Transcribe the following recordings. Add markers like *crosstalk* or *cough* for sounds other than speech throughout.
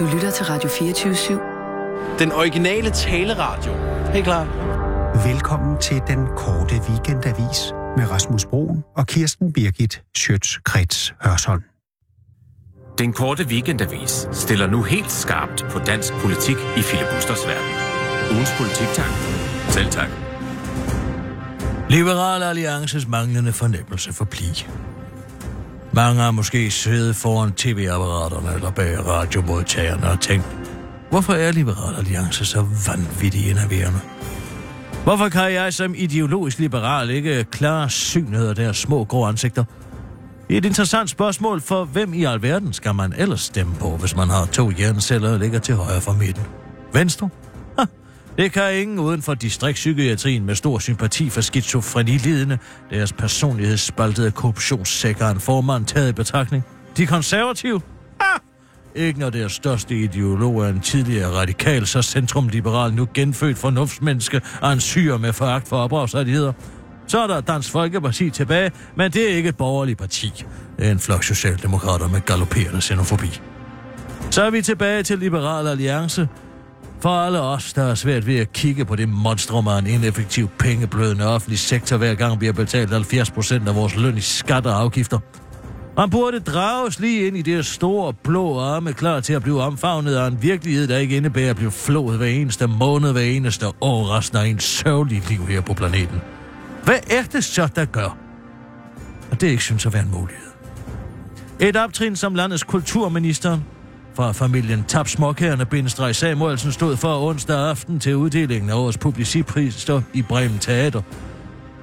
Du lytter til Radio 24-7. Den originale taleradio. Helt klar. Velkommen til den korte weekendavis med Rasmus Broen og Kirsten Birgit Schøtz-Krets Hørsholm. Den korte weekendavis stiller nu helt skarpt på dansk politik i filibusters verden. Ugens politik, tak. Selv tak. Liberal Alliances manglende fornemmelse for pli. Mange har måske siddet foran tv-apparaterne eller bag radiomodtagerne og tænkt, hvorfor er Liberal Alliance så vanvittigt enerverende? Hvorfor kan jeg som ideologisk liberal ikke klare synet af deres små grå ansigter? Det er et interessant spørgsmål, for hvem i alverden skal man ellers stemme på, hvis man har to hjerneceller, og ligger til højre for midten? Venstre? Det kan ingen uden for distriktspsykiatrien med stor sympati for skizofrenilidende, deres personlighedsspaltede korruptionssækker en formand taget i betragtning. De konservative? Ha! Ikke når deres største ideolog er en tidligere radikal, så centrumliberal, nu genfødt fornuftsmenneske og en syr med foragt for ophavsrettigheder. Så er der Dansk Folkeparti tilbage, men det er ikke et borgerligt parti. Det er en flok socialdemokrater med galopperende xenofobi. Så er vi tilbage til Liberal Alliance. For alle os, der er svært ved at kigge på det monstrum af en ineffektiv pengeblødende offentlig sektor, hver gang vi har betalt 70 procent af vores løn i skatter og afgifter. Man burde drages lige ind i det store blå arme, klar til at blive omfavnet af en virkelighed, der ikke indebærer at blive flået hver eneste måned, hver eneste år, resten af ens sørgelige liv her på planeten. Hvad er det så, der gør? Og det ikke synes at være en mulighed. Et optrin som landets kulturminister fra familien Tab Småkærne Bindestreg Samuelsen stod for onsdag aften til uddelingen af årets publicipriser i Bremen Teater.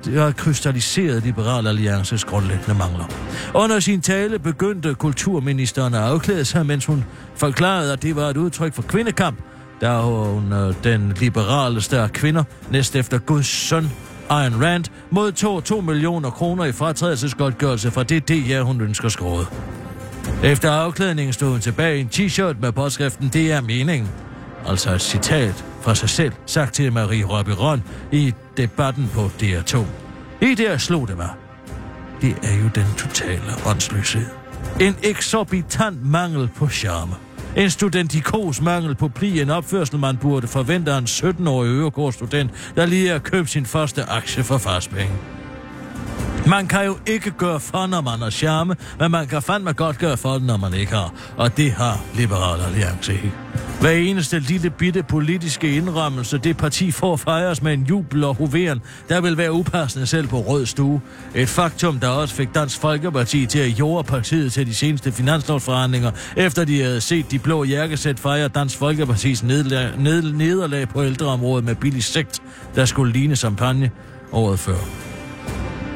Det har krystalliseret Liberal Alliances grundlæggende mangler. Under sin tale begyndte kulturministeren at afklæde sig, mens hun forklarede, at det var et udtryk for kvindekamp, da hun øh, den liberaleste af kvinder, næst efter Guds søn, Ayn Rand, modtog 2 millioner kroner i fratrædelsesgodtgørelse fra det DR, hun ønsker skåret. Efter afklædningen stod hun tilbage i en t-shirt med påskriften Det er meningen. Altså et citat fra sig selv, sagt til Marie Robiron i debatten på DR2. I der slog det mig. Det er jo den totale åndsløshed. En eksorbitant mangel på charme. En studentikos mangel på pli, en opførsel, man burde forvente af en 17-årig øregårdstudent, der lige har købt sin første aktie for fars penge. Man kan jo ikke gøre for, når man har charme, men man kan fandme godt gøre for når man ikke har. Og det har Liberal Alliance ikke. Hver eneste lille bitte politiske indrømmelse, det parti får fejres med en jubel og hoveren, der vil være upassende selv på rød stue. Et faktum, der også fik Dansk Folkeparti til at jorde partiet til de seneste finanslovsforhandlinger, efter de havde set de blå jakkesæt fejre Dansk Folkepartis nederlag, ned, nederlag på ældreområdet med billig sekt, der skulle ligne champagne året før.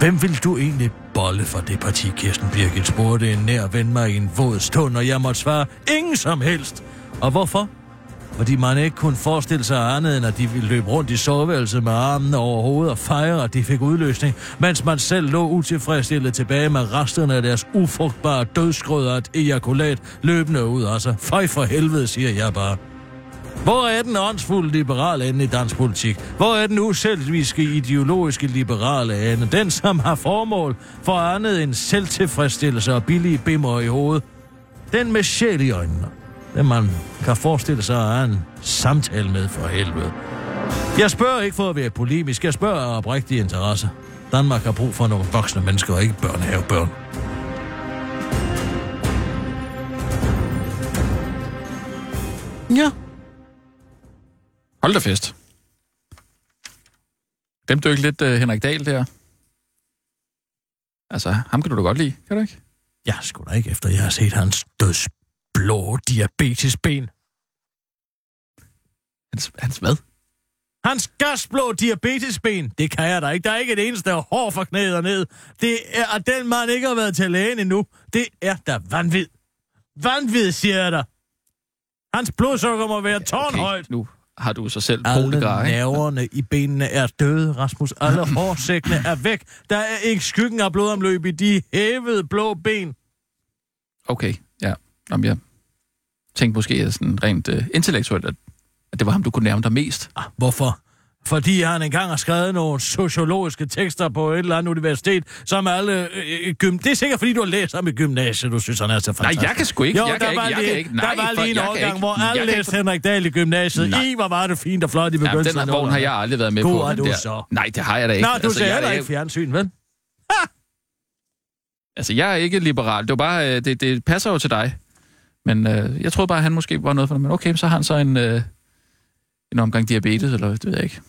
Hvem vil du egentlig bolle for det parti, Kirsten Birgit spurgte en nær ven mig i en våd stund, og jeg måtte svare, ingen som helst. Og hvorfor? Fordi man ikke kunne forestille sig andet, end at de ville løbe rundt i soveværelset med armene over hovedet og fejre, at de fik udløsning, mens man selv lå utilfredsstillet tilbage med resterne af deres ufrugtbare dødsgrød og et ejakulat løbende ud. Altså, fej for helvede, siger jeg bare. Hvor er den åndsfulde liberale ende i dansk politik? Hvor er den uselviske ideologiske liberale ende? Den, som har formål for andet end selvtilfredsstillelse og billige bimmer i hovedet. Den med sjæl i øjnene. Den man kan forestille sig at have en samtale med for helvede. Jeg spørger ikke for at være polemisk. Jeg spørger af oprigtig interesse. Danmark har brug for nogle voksne mennesker, og ikke børnehavebørn. Ja, Hold da fest. Dem du ikke lidt uh, Henrik Dahl der? Altså, ham kan du da godt lide, kan du ikke? Jeg skulle da ikke, efter jeg har set hans dødsblå diabetesben. Hans, hans hvad? Hans gasblå diabetesben, det kan jeg da ikke. Der er ikke et eneste hår fra knæet og ned. Det er, at den mand ikke har været til lægen endnu. Det er da vanvid. Vanvid, siger jeg dig. Hans blodsukker må være tårnhøjt. Okay, nu har du så selv Alle polegrar, ikke? nerverne i benene er døde, Rasmus. Alle *clears throat* hårsækkene er væk. Der er ikke skyggen af blodomløb i de hævede blå ben. Okay, ja. Jamen, jeg tænkte måske sådan rent uh, intellektuelt, at, at det var ham, du kunne nærme dig mest. Ah, hvorfor? Fordi han engang har skrevet nogle sociologiske tekster på et eller andet universitet, som alle... Øh, øh, gym... Det er sikkert, fordi du har læst ham i gymnasiet, du synes, han er så Nej, fantastisk. jeg kan sgu ikke. Jo, jeg der kan var ikke, jeg lige, kan ikke. Nej, der var lige en jeg årgang, hvor Jeg alle læste ikke- Henrik Dahl i gymnasiet. Nej. I, hvor var det fint og flot i begyndelsen. den af her vogn har jeg aldrig været med God på. den du der. så. Nej, det har jeg da ikke. Nå, du ser jeg, heller er- ikke fjernsyn, vel? Altså, jeg er ikke liberal. Det, var bare, øh, det, det passer jo til dig. Men øh, jeg troede bare, at han måske var noget for dig. Men okay, så har han så en, øh, en omgang diabetes, eller det ved jeg ikke.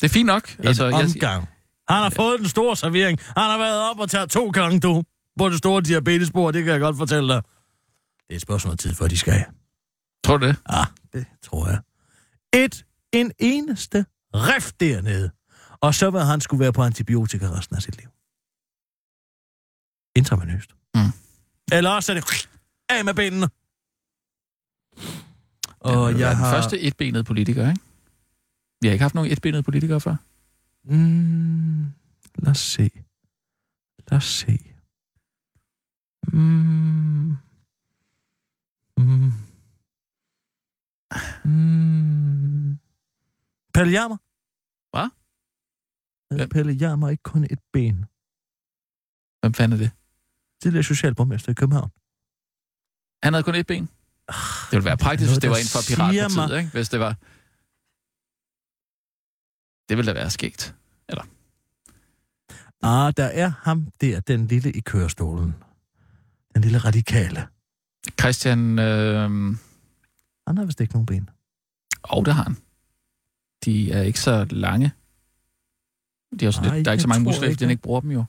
Det er fint nok. En altså, jeg, omgang. Han har fået den store servering. Han har været op og taget to gange, du. På det store diabetesbord, det kan jeg godt fortælle dig. Det er et spørgsmål tid, før de skal. tror du det? Ah, det tror jeg. Et, en eneste rift dernede. Og så vil han skulle være på antibiotika resten af sit liv. Intravenøst. Mm. Eller også er det af med benene. Og Ja, jeg den har... første etbenede politiker, ikke? Vi har ikke haft nogen etbenede politikere før. Mm, lad os se. Lad os se. Mm. Mm. Mm. Pelle Jammer. Hvad? Hvem? Pelle Jammer ikke kun et ben? Hvem fanden er det? Tidligere socialborgmester i København. Han havde kun et ben. Det ville være praktisk, hvis det var for siger piratpartiet, ikke? Hvis det var... Det ville da være skægt. Ah, der er ham der, den lille i kørestolen. Den lille radikale. Christian... Øh... Han har vist ikke nogen ben. Og det har han. De er ikke så lange. De er også Nej, lidt, der er ikke så mange muskler, ikke fordi han ikke bruger dem jo.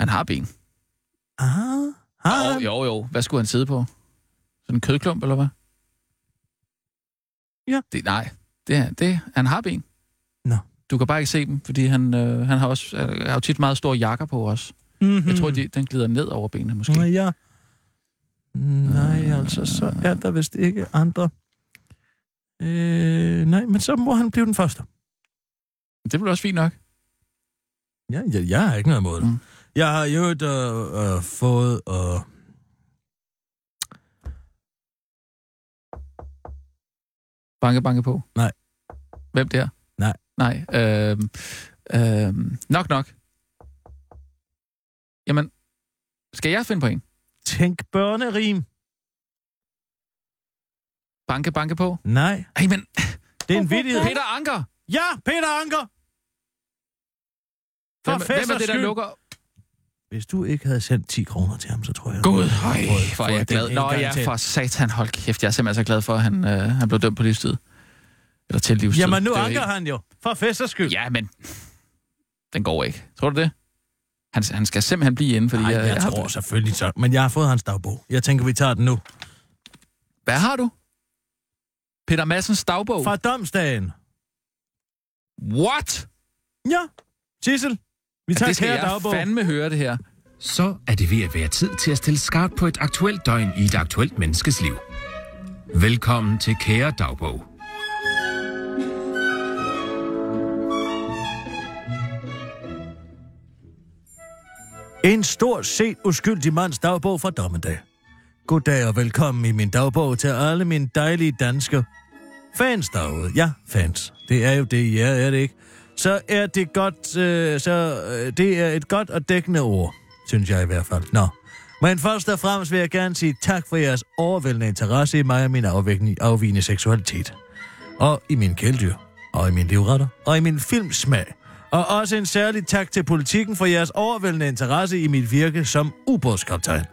Han har ben. Ah, har Jo, han? jo, jo. Hvad skulle han sidde på? Sådan en kødklump, eller hvad? Ja. Det, nej, det, er- det, han har ben. Nå. Du kan bare ikke se dem, fordi han, øh, han har også øh, har jo tit meget store jakker på os. Mm-hmm. Jeg tror, de, den glider ned over benene, måske. Nå ja. Nej, altså, så er der vist ikke andre. Øh, nej, men så må han blive den første. Det bliver også fint nok. Ja, jeg, jeg har ikke noget imod det. Mm. Jeg har jo øh, øh, fået... Øh, Banke, banke på. Nej. Hvem der? Nej. Nej. Øhm, øhm, nok, nok. Jamen, skal jeg finde på en? tænk børnerim. Banke, banke på? Nej, Ej, men det er en vittighed. Peter Anker! Ja, Peter Anker! For Hvem, hvem er det, der lukker? Hvis du ikke havde sendt 10 kroner til ham, så tror jeg... Du høj, hvor er jeg den glad. Nå ja, for satan, hold kæft. Jeg er simpelthen så glad for, at han, øh, han blev dømt på livstid. Eller til livstid. Jamen, nu er anker han jo. For festers skyld. Ja, men den går ikke. Tror du det? Han, han skal simpelthen blive inde, fordi Nej, jeg, jeg, jeg har- tror selvfølgelig så. Men jeg har fået hans dagbog. Jeg tænker, vi tager den nu. Hvad har du? Peter Madsens dagbog? Fra domsdagen. What? Ja, Sissel. Vi Ja, tager det skal jeg dagbog. fandme høre, det her. Så er det ved at være tid til at stille skarpt på et aktuelt døgn i et aktuelt menneskes liv. Velkommen til Kære Dagbog. En stort set uskyldig mands dagbog fra dommedag. Goddag og velkommen i min dagbog til alle mine dejlige danske fans derude. Ja, fans. Det er jo det, I er, er det ikke? Så er det godt, øh, så øh, det er et godt og dækkende ord, synes jeg i hvert fald. Nå. Men først og fremmest vil jeg gerne sige tak for jeres overvældende interesse i mig og min afvigende, seksualitet. Og i min kæledyr, og i min livretter, og i min filmsmag. Og også en særlig tak til politikken for jeres overvældende interesse i mit virke som ubådskaptajn.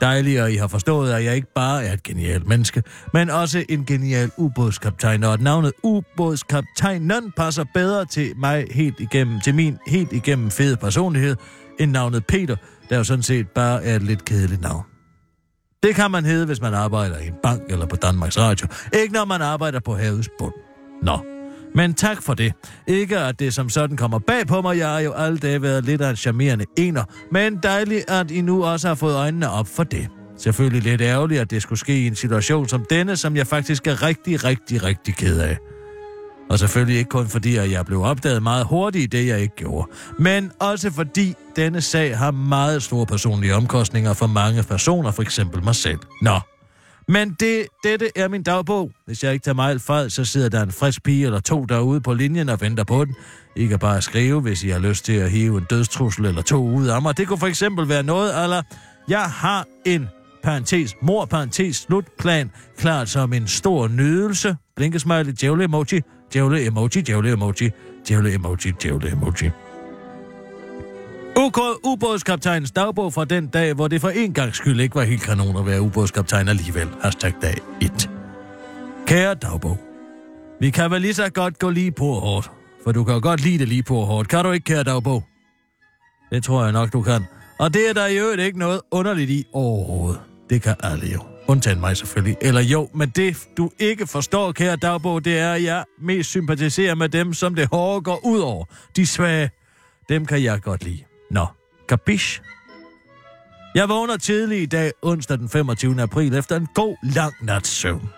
Dejligt, at I har forstået, at jeg ikke bare er et genialt menneske, men også en genial ubådskaptajn, og at navnet ubådskaptajnen passer bedre til mig helt igennem, til min helt igennem fede personlighed, end navnet Peter, der jo sådan set bare er et lidt kedeligt navn. Det kan man hedde, hvis man arbejder i en bank eller på Danmarks Radio. Ikke når man arbejder på havets bund. Nå. Men tak for det. Ikke at det som sådan kommer bag på mig. Jeg har jo alle dage været lidt af en charmerende ener. Men dejligt, at I nu også har fået øjnene op for det. Selvfølgelig lidt ærgerligt, at det skulle ske i en situation som denne, som jeg faktisk er rigtig, rigtig, rigtig ked af. Og selvfølgelig ikke kun fordi, at jeg blev opdaget meget hurtigt i det, jeg ikke gjorde. Men også fordi denne sag har meget store personlige omkostninger for mange personer, for eksempel mig selv. Nå, men det, dette er min dagbog. Hvis jeg ikke tager mig alt fejl, så sidder der en frisk pige eller to derude på linjen og venter på den. I kan bare skrive, hvis I har lyst til at hive en dødstrussel eller to ud af mig. Det kunne for eksempel være noget, eller jeg har en parentes, mor, parentes, slutplan, klart som en stor nydelse. Blinkesmiley, djævle emoji, djævle emoji, djævle emoji, djævle emoji, djævle emoji. UK ubådskaptajnens dagbog fra den dag, hvor det for en gang skyld ikke var helt kanon at være ubådskaptajn alligevel. Hashtag dag 1. Kære dagbog. Vi kan vel lige så godt gå lige på hårdt. For du kan jo godt lide det lige på hårdt. Kan du ikke, kære dagbog? Det tror jeg nok, du kan. Og det er der i øvrigt ikke noget underligt i overhovedet. Det kan alle jo. Undtagen mig selvfølgelig. Eller jo, men det du ikke forstår, kære dagbog, det er, at jeg mest sympatiserer med dem, som det hårde går ud over. De svage. Dem kan jeg godt lide. Nå, kapish? Jeg vågner tidlig i dag, onsdag den 25. april, efter en god, lang nats søvn.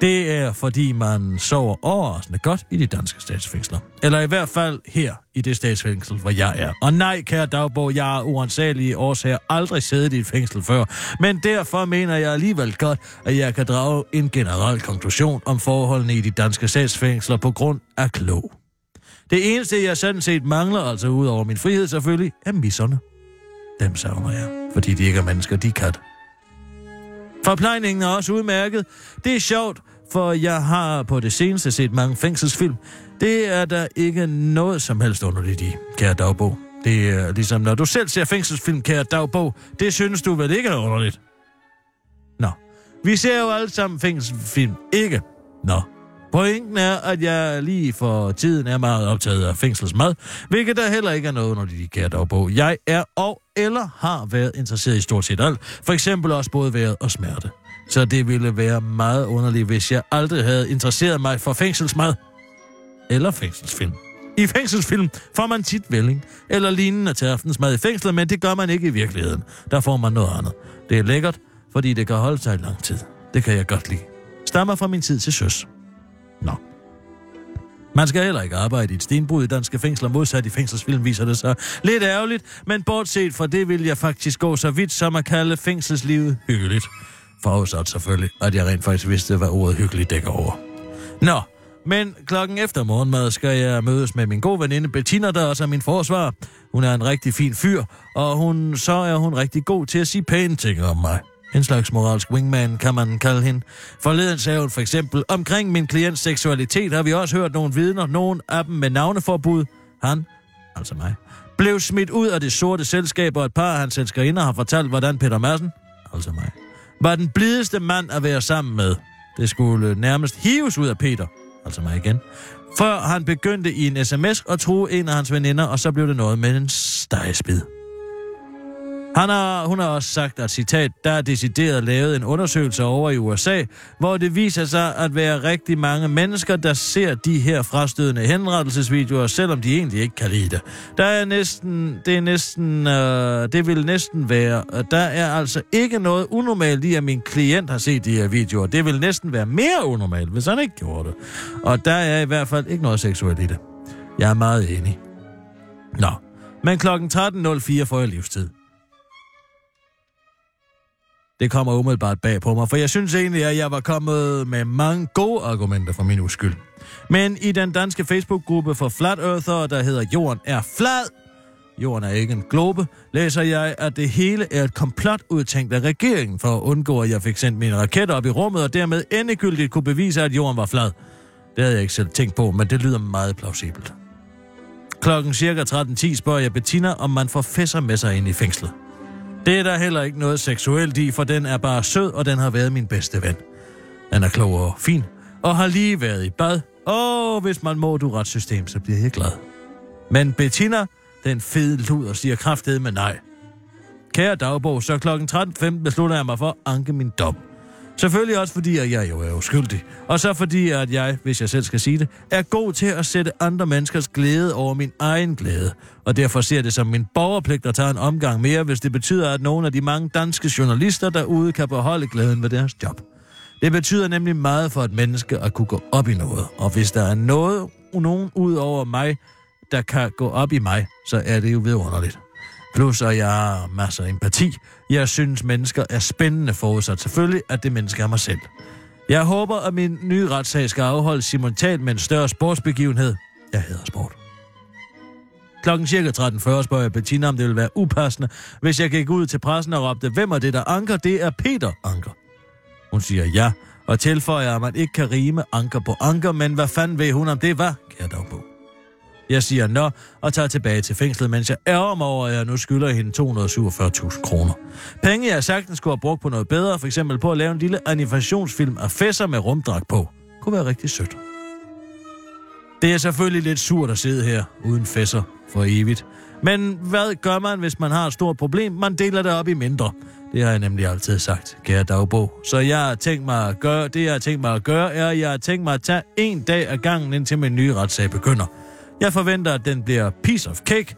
Det er, fordi man sover overraskende godt i de danske statsfængsler. Eller i hvert fald her i det statsfængsel, hvor jeg er. Og nej, kære dagbog, jeg har års årsager aldrig siddet i et fængsel før. Men derfor mener jeg alligevel godt, at jeg kan drage en generel konklusion om forholdene i de danske statsfængsler på grund af klog. Det eneste, jeg sådan set mangler, altså ud over min frihed selvfølgelig, er misserne. Dem savner jeg, fordi de ikke er mennesker, de er kat. Forplejningen er også udmærket. Det er sjovt, for jeg har på det seneste set mange fængselsfilm. Det er der ikke noget som helst underligt i, kære dagbog. Det er ligesom, når du selv ser fængselsfilm, kære dagbog, det synes du vel ikke er underligt? Nå, vi ser jo alle sammen fængselsfilm, ikke? Nå, Pointen er, at jeg lige for tiden er meget optaget af fængselsmad, hvilket der heller ikke er noget når de kan dog på. Jeg er og eller har været interesseret i stort set alt. For eksempel også både været og smerte. Så det ville være meget underligt, hvis jeg aldrig havde interesseret mig for fængselsmad. Eller fængselsfilm. I fængselsfilm får man tit vælling eller lignende til aftensmad i fængslet, men det gør man ikke i virkeligheden. Der får man noget andet. Det er lækkert, fordi det kan holde sig i lang tid. Det kan jeg godt lide. Stammer fra min tid til søs. Nå. Man skal heller ikke arbejde i et stenbrud i danske fængsler, modsat i fængselsfilm viser det sig lidt ærgerligt, men bortset fra det vil jeg faktisk gå så vidt som at kalde fængselslivet hyggeligt. Forudsat selvfølgelig, at jeg rent faktisk vidste, hvad ordet hyggeligt dækker over. Nå, men klokken efter morgenmad skal jeg mødes med min gode veninde Bettina, der også er min forsvar. Hun er en rigtig fin fyr, og hun, så er hun rigtig god til at sige pæne ting om mig. En slags moralsk wingman, kan man kalde hende. Forleden sagde hun for eksempel, omkring min klients seksualitet har vi også hørt nogle vidner, nogen af dem med navneforbud. Han, altså mig, blev smidt ud af det sorte selskab, og et par af hans elskerinder har fortalt, hvordan Peter Madsen, altså mig, var den blideste mand at være sammen med. Det skulle nærmest hives ud af Peter, altså mig igen, før han begyndte i en sms at true en af hans veninder, og så blev det noget med en stegespid. Han har, hun har også sagt, at citat, der er decideret lavet en undersøgelse over i USA, hvor det viser sig at være rigtig mange mennesker, der ser de her frastødende henrettelsesvideoer, selvom de egentlig ikke kan lide det. Der er næsten, det er næsten, øh, det vil næsten være, øh, der er altså ikke noget unormalt i, at min klient har set de her videoer. Det vil næsten være mere unormalt, hvis han ikke gjorde det. Og der er i hvert fald ikke noget seksuelt i det. Jeg er meget enig. Nå, men klokken 13.04 får jeg livstid. Det kommer umiddelbart bag på mig, for jeg synes egentlig, at jeg var kommet med mange gode argumenter for min uskyld. Men i den danske Facebook-gruppe for Flat Earther, der hedder Jorden er flad, Jorden er ikke en globe, læser jeg, at det hele er et komplot udtænkt af regeringen for at undgå, at jeg fik sendt min raket op i rummet, og dermed endegyldigt kunne bevise, at jorden var flad. Det havde jeg ikke selv tænkt på, men det lyder meget plausibelt. Klokken cirka 13.10 spørger jeg Bettina, om man får fæsser med sig ind i fængslet. Det er der heller ikke noget seksuelt i, for den er bare sød, og den har været min bedste ven. Den er klog og fin, og har lige været i bad. Og hvis man må du retssystem, så bliver jeg glad. Men Bettina, den fede luder, siger kraftedet med nej. Kære dagbog, så klokken 13.15 beslutter jeg mig for at anke min dom. Selvfølgelig også fordi, at jeg jo er uskyldig. Og så fordi, at jeg, hvis jeg selv skal sige det, er god til at sætte andre menneskers glæde over min egen glæde. Og derfor ser det som min borgerpligt at tage en omgang mere, hvis det betyder, at nogle af de mange danske journalister derude kan beholde glæden ved deres job. Det betyder nemlig meget for et menneske at kunne gå op i noget. Og hvis der er noget, nogen ud over mig, der kan gå op i mig, så er det jo vidunderligt. Plus, at jeg har masser af empati. Jeg synes, mennesker er spændende forudsat. Selvfølgelig, at det menneske er mig selv. Jeg håber, at min nye retssag skal afholdes simultant med en større sportsbegivenhed. Jeg hedder sport. Klokken cirka 13.40 spørger jeg Bettina, om det ville være upassende, hvis jeg gik ud til pressen og råbte, hvem er det, der anker? Det er Peter Anker. Hun siger ja, og tilføjer, at man ikke kan rime anker på anker, men hvad fanden ved hun om det var, kære dagbog? Jeg siger nå, og tager tilbage til fængslet, mens jeg ærger mig over, at jeg nu skylder hende 247.000 kroner. Penge, jeg sagtens skulle have brugt på noget bedre, for eksempel på at lave en lille animationsfilm af fæsser med rumdragt på. Kunne være rigtig sødt. Det er selvfølgelig lidt surt at sidde her uden fæsser for evigt. Men hvad gør man, hvis man har et stort problem? Man deler det op i mindre. Det har jeg nemlig altid sagt, kære dagbog. Så jeg har tænkt mig at gøre, det jeg har tænkt mig at gøre, er, at jeg har tænkt mig at tage en dag ad gangen, indtil min nye retssag begynder. Jeg forventer, at den bliver piece of cake,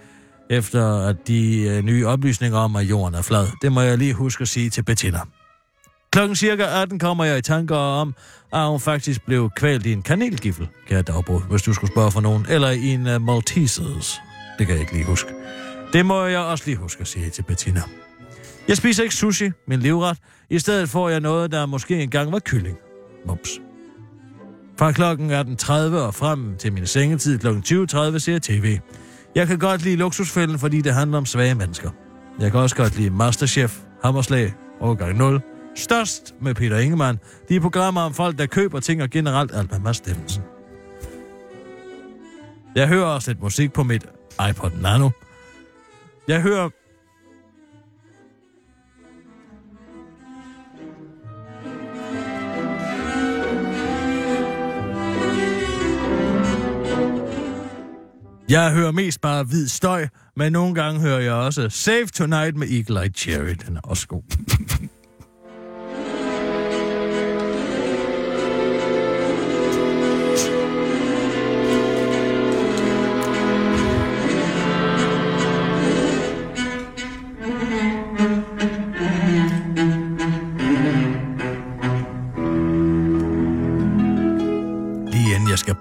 efter at de øh, nye oplysninger om, at jorden er flad. Det må jeg lige huske at sige til Bettina. Klokken cirka 18 kommer jeg i tanker om, at hun faktisk blev kvalt i en kanelgifle, kære dagbog, hvis du skulle spørge for nogen, eller i en uh, Maltesers. Det kan jeg ikke lige huske. Det må jeg også lige huske at sige til Bettina. Jeg spiser ikke sushi, min livret. I stedet får jeg noget, der måske engang var kylling. Mops. Fra klokken 18.30 og frem til min sengetid kl. 20.30 ser jeg tv. Jeg kan godt lide luksusfælden, fordi det handler om svage mennesker. Jeg kan også godt lide Masterchef, Hammerslag, Overgang 0, Størst med Peter Ingemann. De er programmer om folk, der køber ting og generelt alt med Mads Steffensen. Jeg hører også lidt musik på mit iPod Nano. Jeg hører... Jeg hører mest bare hvid støj, men nogle gange hører jeg også Save Tonight med Eagle Eye Cherry. Den er også god.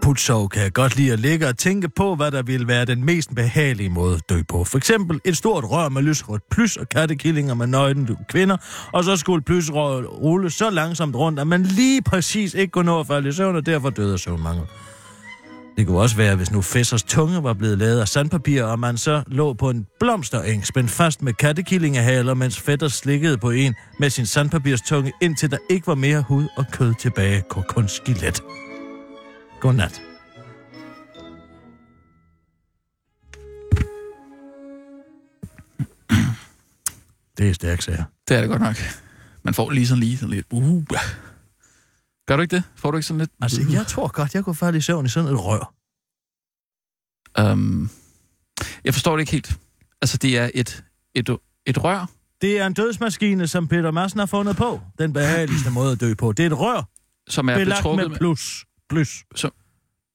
Lige kan jeg godt lide at ligge og tænke på, hvad der ville være den mest behagelige måde at dø på. For eksempel et stort rør med lysrødt plys og kattekillinger med nøgne kvinder, og så skulle plysrøret rulle så langsomt rundt, at man lige præcis ikke kunne nå at falde i søvn, og derfor døde af søvnmangel. Det kunne også være, hvis nu Fæssers tunge var blevet lavet af sandpapir, og man så lå på en blomstereng, spændt fast med kattekillingehaler, mens fætter slikkede på en med sin sandpapirstunge, indtil der ikke var mere hud og kød tilbage, kun skelet. Godnat. *clears throat* Det er stærkt, sager. Det er det godt nok. Man får lige sådan lige sådan lidt... Uh. Gør du ikke det? Får du ikke sådan lidt... Altså, jeg tror godt, jeg kunne falde i søvn i sådan et rør. Um, jeg forstår det ikke helt. Altså, det er et, et, et rør, Det er en dødsmaskine, som Peter Madsen har fundet på. Den behageligste måde at dø på. Det er et rør, som er belagt betrukket med plus. Plus.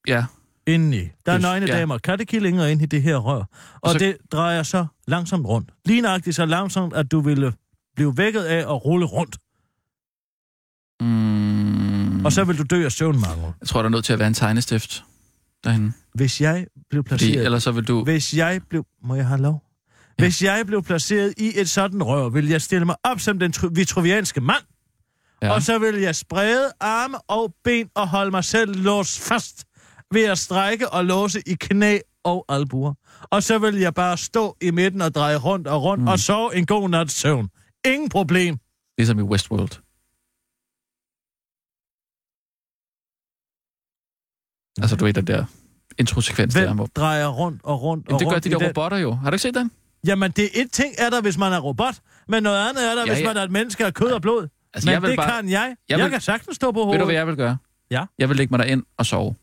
Ja, Indeni. Der er Plus, nøgne ja. damer, kattekillinger inde i det her rør. Og, Og så- det drejer så langsomt rundt. Lige nøjagtigt så langsomt, at du ville blive vækket af at rulle rundt. mm, Og så vil du dø af søvnmangel. jeg tror, der er nødt til at være en tegnestift derinde. Hvis jeg blev Fordi, placeret... ellers så vil du... Hvis jeg blev... Må jeg have lov? Ja. Hvis jeg blev placeret i et sådan rør, vil jeg stille mig op som den tru- vitruvianske mand, Ja. og så vil jeg sprede arme og ben og holde mig selv låst fast ved at strække og låse i knæ og albuer. Og så vil jeg bare stå i midten og dreje rundt og rundt mm. og sove en god nats søvn. Ingen problem. Ligesom i Westworld. Altså, du ved, den der introsekvens der. Hvem Hvor... drejer rundt og rundt Jamen, og det gør rundt de der den? robotter jo. Har du ikke set den? Jamen, det er et ting er der, hvis man er robot, men noget andet er der, Ja, hvis ja. man er et menneske af kød og blod. Altså, men jeg vil det bare... kan jeg. Jeg, Jeg jeg vil- kan sagtens stå på Ved hovedet. du, hvad jeg vil gøre? Ja. Jeg vil lægge mig derind og sove.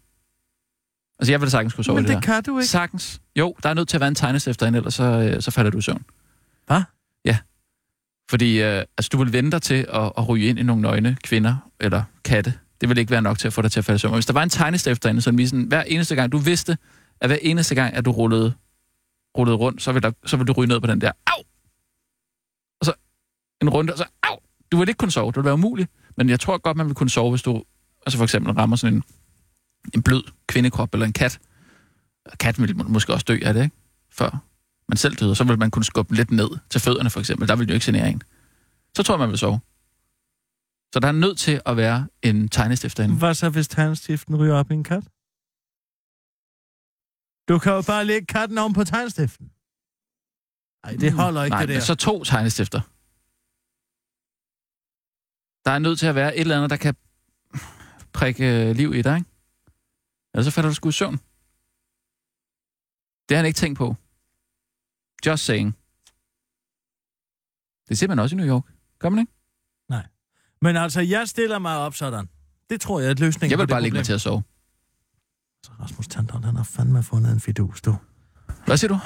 Altså, jeg vil sagtens kunne sove men det, det her. kan du ikke. Sagtens. Jo, der er nødt til at være en tegnestift derinde, ellers så, øh, så falder du i søvn. Hvad? Ja. Fordi øh, altså, du vil vente dig til at, at ryge ind i nogle nøgne kvinder eller katte. Det vil ikke være nok til at få dig til at falde i søvn. Og hvis der var en tegnestift derinde, så vi sådan, hver eneste gang, du vidste, at hver eneste gang, at du rullede, rullede rundt, så vil, der, så vil du ryge ned på den der, au! Og så en runde, og så, au! Du vil ikke kunne sove, det vil være umuligt. Men jeg tror godt, man vil kunne sove, hvis du altså for eksempel rammer sådan en, en blød kvindekrop eller en kat. Katten vil må- måske også dø af det, ikke? Før man selv døde, så ville man kunne skubbe lidt ned til fødderne, for eksempel. Der ville jo ikke genere en. Så tror jeg, man vil sove. Så der er nødt til at være en tegnestift derinde. Hvad så, hvis tegnstiften ryger op i en kat? Du kan jo bare lægge katten om på tegnstiften. Nej, det holder ikke, Nej, det der. så to tegnestifter. Der er nødt til at være et eller andet, der kan prikke øh, liv i dig, ikke? Ellers så falder du sgu i søvn. Det har han ikke tænkt på. Just saying. Det ser man også i New York. Gør man ikke? Men altså, jeg stiller mig op sådan. Det tror jeg er et løsning Jeg vil bare lægge problem. mig til at sove. Så Rasmus Tandholt, han har fandme fundet en fidus, du. Hvad siger du?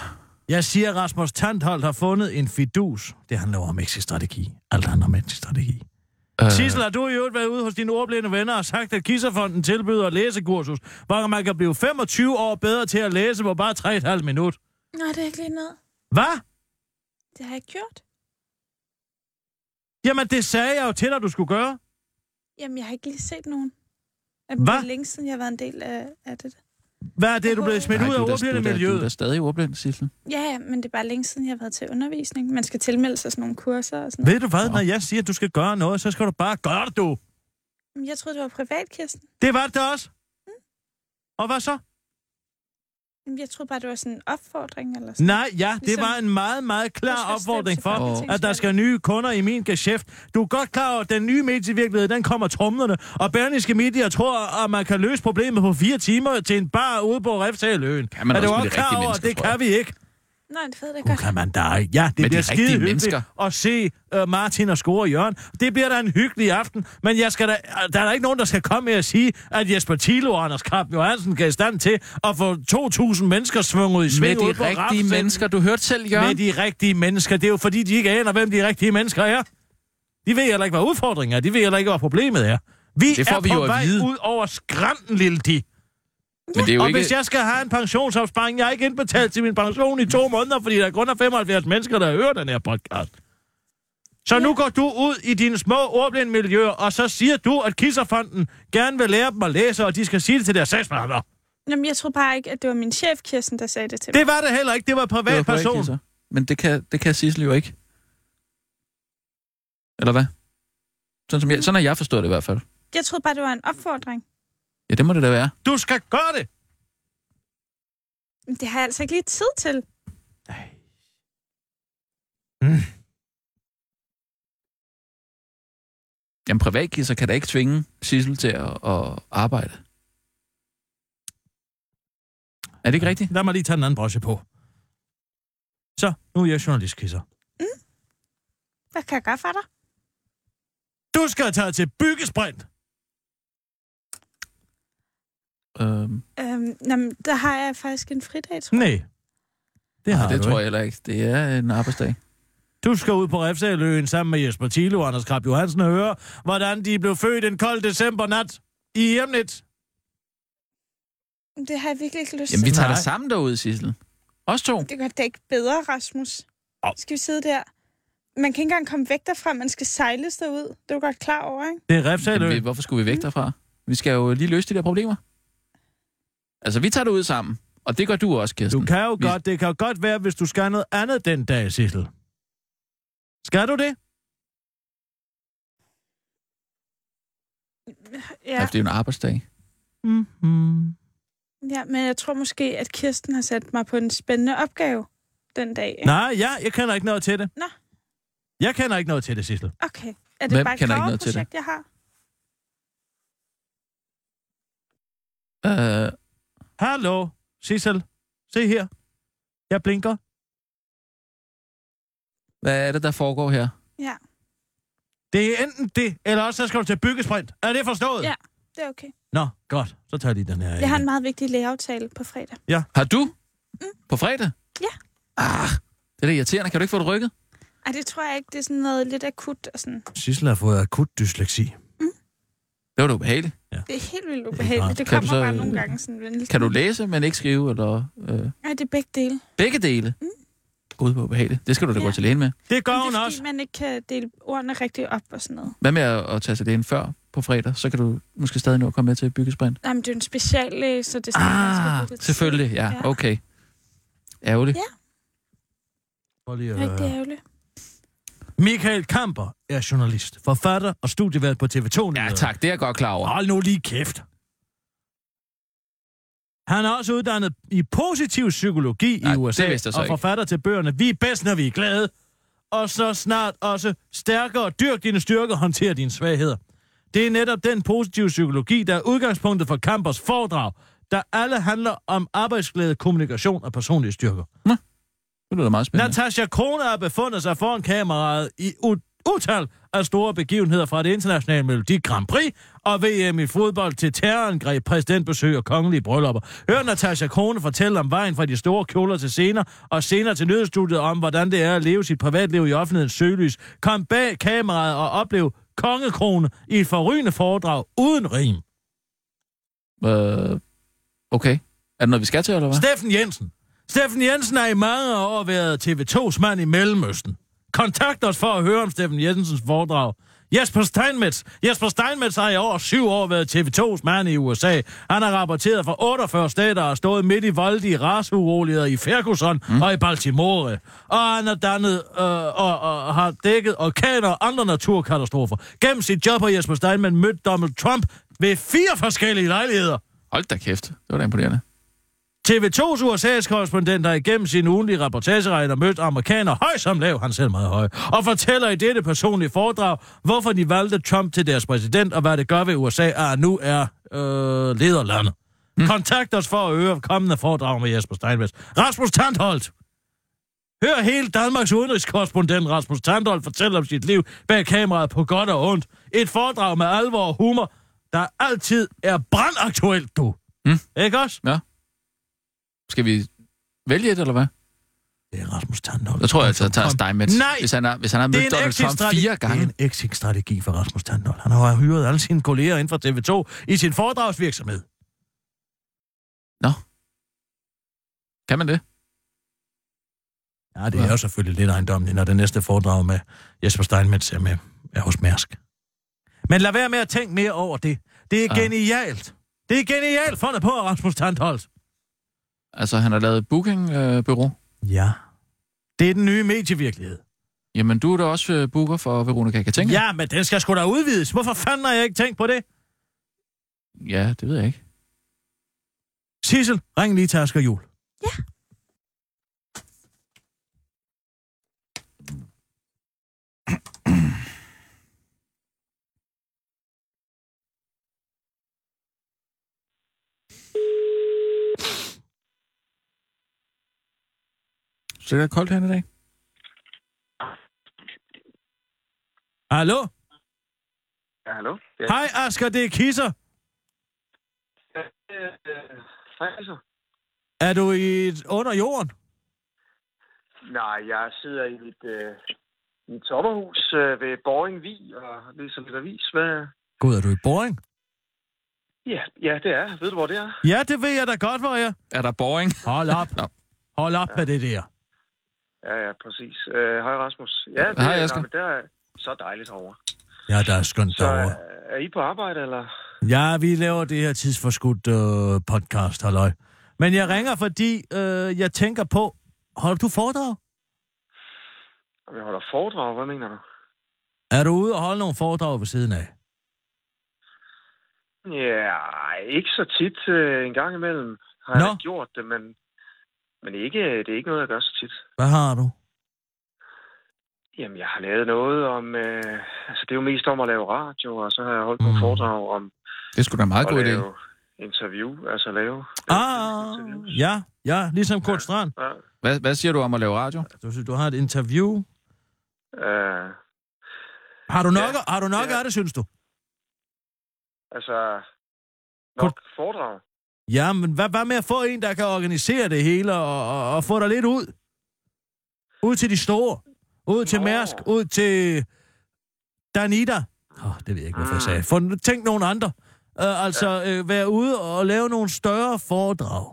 Jeg siger, at Rasmus Tandholt har fundet en fidus. Det handler om exit-strategi. Alt handler om exit-strategi. Øh, Sissel, har du i øvrigt været ude hos dine ordblinde venner og sagt, at Kisserfonden tilbyder et læsekursus, hvor man kan blive 25 år bedre til at læse på bare 3,5 minut. Nej, det er ikke lige noget. Hvad? Det har jeg ikke gjort. Jamen, det sagde jeg jo til dig, du skulle gøre. Jamen, jeg har ikke lige set nogen. Det Hvad? er længe siden, jeg har været en del af, af det. Hvad er det, du blev smidt nej, ud af du er da- ordblinde du er da- er stadig ordblind, Sissel. Ja, men det er bare længe siden, jeg har været til undervisning. Man skal tilmelde sig sådan nogle kurser og sådan noget. Ved du hvad, når jeg siger, at du skal gøre noget, så skal du bare gøre det, du. Men Jeg troede, det var privat, Kirsten. Det var det også. Og hvad så? Jeg troede bare, det var sådan en opfordring eller sådan Nej, ja, det Ligesom- var en meget, meget klar opfordring for, folketingsvalget. at der skal nye kunder i min geschæft. Du er godt klar over, at den nye medievirkelighed, den kommer trumlerne, og Berlingske Media tror, at man kan løse problemet på fire timer til en bar ude på man er du også klar over, at det tror kan vi ikke? Nej, det ved jeg godt. kan man da ikke. Ja, det Med de bliver rigtige skide hyggeligt mennesker. at se uh, Martin og score Jørgen. Det bliver da en hyggelig aften, men jeg skal da, der er da ikke nogen, der skal komme med at sige, at Jesper Thilo og Anders Krab Johansen kan i stand til at få 2.000 mennesker svunget i Med sving de ude på rigtige Rafsen. mennesker. Du hørte selv, Jørgen. Med de rigtige mennesker. Det er jo fordi, de ikke aner, hvem de rigtige mennesker er. De ved heller ikke, hvad udfordringen er. De ved heller ikke, hvad problemet er. Vi Det får er vi på jo at vej vide. ud over skrænten, lille de. Men det er jo og ikke... hvis jeg skal have en pensionsopsparing, jeg har ikke indbetalt til min pension i to måneder, fordi der kun er 75 mennesker, der hører den her podcast. Så nu går du ud i dine små ordblindmiljøer, og så siger du, at Kisserfonden gerne vil lære dem at læse, og de skal sige det til deres sagsbehandler. Jamen, jeg troede bare ikke, at det var min chef, Kirsten, der sagde det til mig. Det var det heller ikke. Det var en Det var privat person. privatkisser. Men det kan, det kan Sissel jo ikke. Eller hvad? Sådan, som jeg, sådan har jeg forstået det i hvert fald. Jeg troede bare, det var en opfordring. Ja, det må det da være. Du skal gøre det. Men det har jeg altså ikke lige tid til. Jamen, privatkisser kan da ikke tvinge Sissel til at, at arbejde. Er det ikke rigtigt? Lad mig lige tage en anden brosje på. Så, nu er jeg journalistkisser. Hvad kan jeg gøre for dig? Du skal tage til byggesprint. Øhm, Øhm, jamen, der har jeg faktisk en fridag, tror jeg. Nej. Det har det du tror ikke. jeg heller ikke. Det er en arbejdsdag. Du skal ud på Refsaløen sammen med Jesper Thilo og Anders Krab Johansen og høre, hvordan de blev født en kold decembernat i hjemnet. Det har jeg virkelig ikke lyst Jamen, vi til. tager Nej. det sammen derude, Sissel. Os to. Det gør det ikke bedre, Rasmus. Au. Skal vi sidde der? Man kan ikke engang komme væk derfra, man skal sejles derud. Det er du godt klar over, ikke? Det er Jamen, Refsaløen. vi- hvorfor skulle vi væk derfra? Vi skal jo lige løse de der problemer. Altså, vi tager det ud sammen. Og det gør du også, Kirsten. Du kan jo Vi- godt, det kan jo godt være, hvis du skal noget andet den dag, Sissel. Skal du det? Ja, Ja. Det er jo en arbejdsdag. Mm-hmm. ja, men jeg tror måske, at Kirsten har sat mig på en spændende opgave den dag. Ikke? Nej, ja, jeg kender ikke noget til det. Nå. Jeg kender ikke noget til det, Sissel. Okay. Er det Hvem bare et kender ikke noget til det? jeg har? Øh, Hallo, Sissel. Se her. Jeg blinker. hvad er det, der foregår her? Ja, Det er enten det, eller også så skal du til byggesprint. Er det forstået? Ja. det er okay. Nå, godt. Så tager jeg lige den her. Jeg har en meget vigtig lægeaftale på fredag. Har du? På fredag? Ja. Ah, det er da irriterende. Kan du ikke få det rykket? Ej, det tror jeg ikke. Det er sådan noget lidt akut og sådan. Sissel har fået akut dysleksi. Det var da ubehageligt. Det er helt vildt ubehageligt. Det kommer så- bare nogle gange sådan venligt. Kan du læse, men ikke skrive? Eller, øh, Nej, det er begge dele. begge dele? Mm. Gud, hvor ubehageligt. Det skal du da Ja. gå til lægen med. Det gør Men hun det er også. fordi, man ikke kan dele ordene rigtig op og sådan noget. Hvad med at, at tage til lægen før på fredag? Så kan du måske stadig nå at komme med til byggesprint. Nej, men det er en speciallæge, så det er skal Ah, tid. selvfølgelig. Ja, Ja. okay. Ærgerligt. Ja. Prøv lige at Rigtig ærgerligt. Michael Kamper er journalist, forfatter og studievært på TV2. Ja, tak. Det er jeg godt klar over. Hold nu lige kæft. Han er også uddannet i positiv psykologi Nej, i det USA, så og ikke. forfatter til bøgerne Vi er bedst, når vi er glade, og så snart også stærkere, dyrk dine styrker, håndter dine svagheder. Det er netop den positive psykologi, der er udgangspunktet for Kampers foredrag, der alle handler om arbejdsglæde, kommunikation og personlige styrker. Det lyder meget spændende. Natasha Krone har befundet sig foran kameraet i utal af store begivenheder fra det internationale Melodi Grand Prix og VM i fodbold til terrorangreb, præsidentbesøg og kongelige bryllupper. Hør Natasha Krone fortælle om vejen fra de store kjoler til scener, og senere til nødstudiet om, hvordan det er at leve sit privatliv i offentlighedens søgelys. Kom bag kameraet og oplev kongekrone i et forrygende foredrag uden rim. Øh, okay. Er det noget, vi skal til, eller hvad? Steffen Jensen. Steffen Jensen har i mange år været TV2's mand i Mellemøsten. Kontakt os for at høre om Steffen Jensens foredrag. Jesper Steinmetz. Jesper Steinmetz har i over syv år været TV2's mand i USA. Han har rapporteret fra 48 stater og stået midt i voldelige rasuroligheder i Ferguson mm. og i Baltimore. Og han har dannet øh, og, og, har dækket orkaner og andre naturkatastrofer. Gennem sit job har Jesper Steinmetz mødt Donald Trump ved fire forskellige lejligheder. Hold da kæft. Det var da imponerende. TV2's USA's korrespondent har igennem sin ugenlige rapportageregner mødt amerikaner høj som lav, han selv meget høj, og fortæller i dette personlige foredrag, hvorfor de valgte Trump til deres præsident, og hvad det gør ved USA, at nu er øh, lederlandet. Mm. Kontakt os for at høre kommende foredrag med Jesper Steinmetz. Rasmus Tandholt! Hør hele Danmarks udenrigskorrespondent Rasmus Tandholt fortælle om sit liv bag kameraet på godt og ondt. Et foredrag med alvor og humor, der altid er brandaktuelt, du. Mm. Ikke også? Ja. Skal vi vælge et, eller hvad? Det er Rasmus Tandholt. Jeg tror, jeg tager Kom. Steinmetz. Nej! Hvis han har, hvis han har Det mødt er en Donald Trump fire Det er gange. en exit-strategi for Rasmus Tandholt. Han har hyret alle sine kolleger inden for TV2 i sin foredragsvirksomhed. Kan man det? Ja, det er jo selvfølgelig lidt ejendommeligt, når det næste foredrag med Jesper Steinmetz er, med, er hos Mærsk. Men lad være med at tænke mere over det. Det er Ah. genialt. Det er genialt fundet på Rasmus Tandholt. Altså, han har lavet bookingbyrå. Ja. Det er den nye medievirkelighed. Jamen, du er da også øh, booker for Veronica Katinka. Ja, men den skal sgu da udvides. Hvorfor fanden har jeg ikke tænkt på det? ja, det ved jeg ikke. Sissel, ring lige til Asger Jul. Så det er koldt her i dag. Hallo? Ja, hallo? Ja. Hej Asger, det er Kisser. Øh, Hej, så. Er du i under jorden? Nej, jeg sidder i mit, øh, mit sommerhus øh, ved Boring Vi og læser lidt avis. Hvad? Gud, er du i Boring? Ja, ja, det er. Ved du, hvor det er? Ja, det ved jeg da godt, hvor jeg. Er der boring? Hold op. Hold op med det der. Ja, ja, præcis. Øh, hej, Rasmus. Ja, det, Hej, er- Asger. det er så dejligt herovre. Ja, der er skønt Så derovre. øh, er I på arbejde, eller? Ja, vi laver det her tidsforskudt øh, podcast, halløj. Men jeg ringer, fordi øh, jeg tænker på... Holder du foredrag? Jeg holder foredrag, hvad mener du? Er du ude og holde nogle foredrag ved siden af? Ja, ikke så tit øh, en gang imellem har Nå. jeg gjort det, men, men ikke, det er ikke noget, jeg gør så tit. Hvad har du? Jamen, jeg har lavet noget om... Øh, altså, det er jo mest om at lave radio, og så har jeg holdt nogle Mm. foredrag om Det sgu da meget god idé. lave interview, altså lave... Ah, interviews. ja, ja, ligesom Kurt Strand. Ja. Hvad, hvad siger du om at lave radio? Du, siger, du har et interview. Øh, Har du nok, Ja, har du nok ja. af det, synes du? altså, nok foredrag. Ja, men hvad, hvad med at få en, der kan organisere det hele og, og, og få dig lidt ud? Ud til de store. Ud til Nå. Mærsk. Ud til Danida. Oh, det ved jeg ikke, hvorfor jeg sagde. Få, tænk nogle andre. Uh, altså, uh, være ude og lave nogle større foredrag.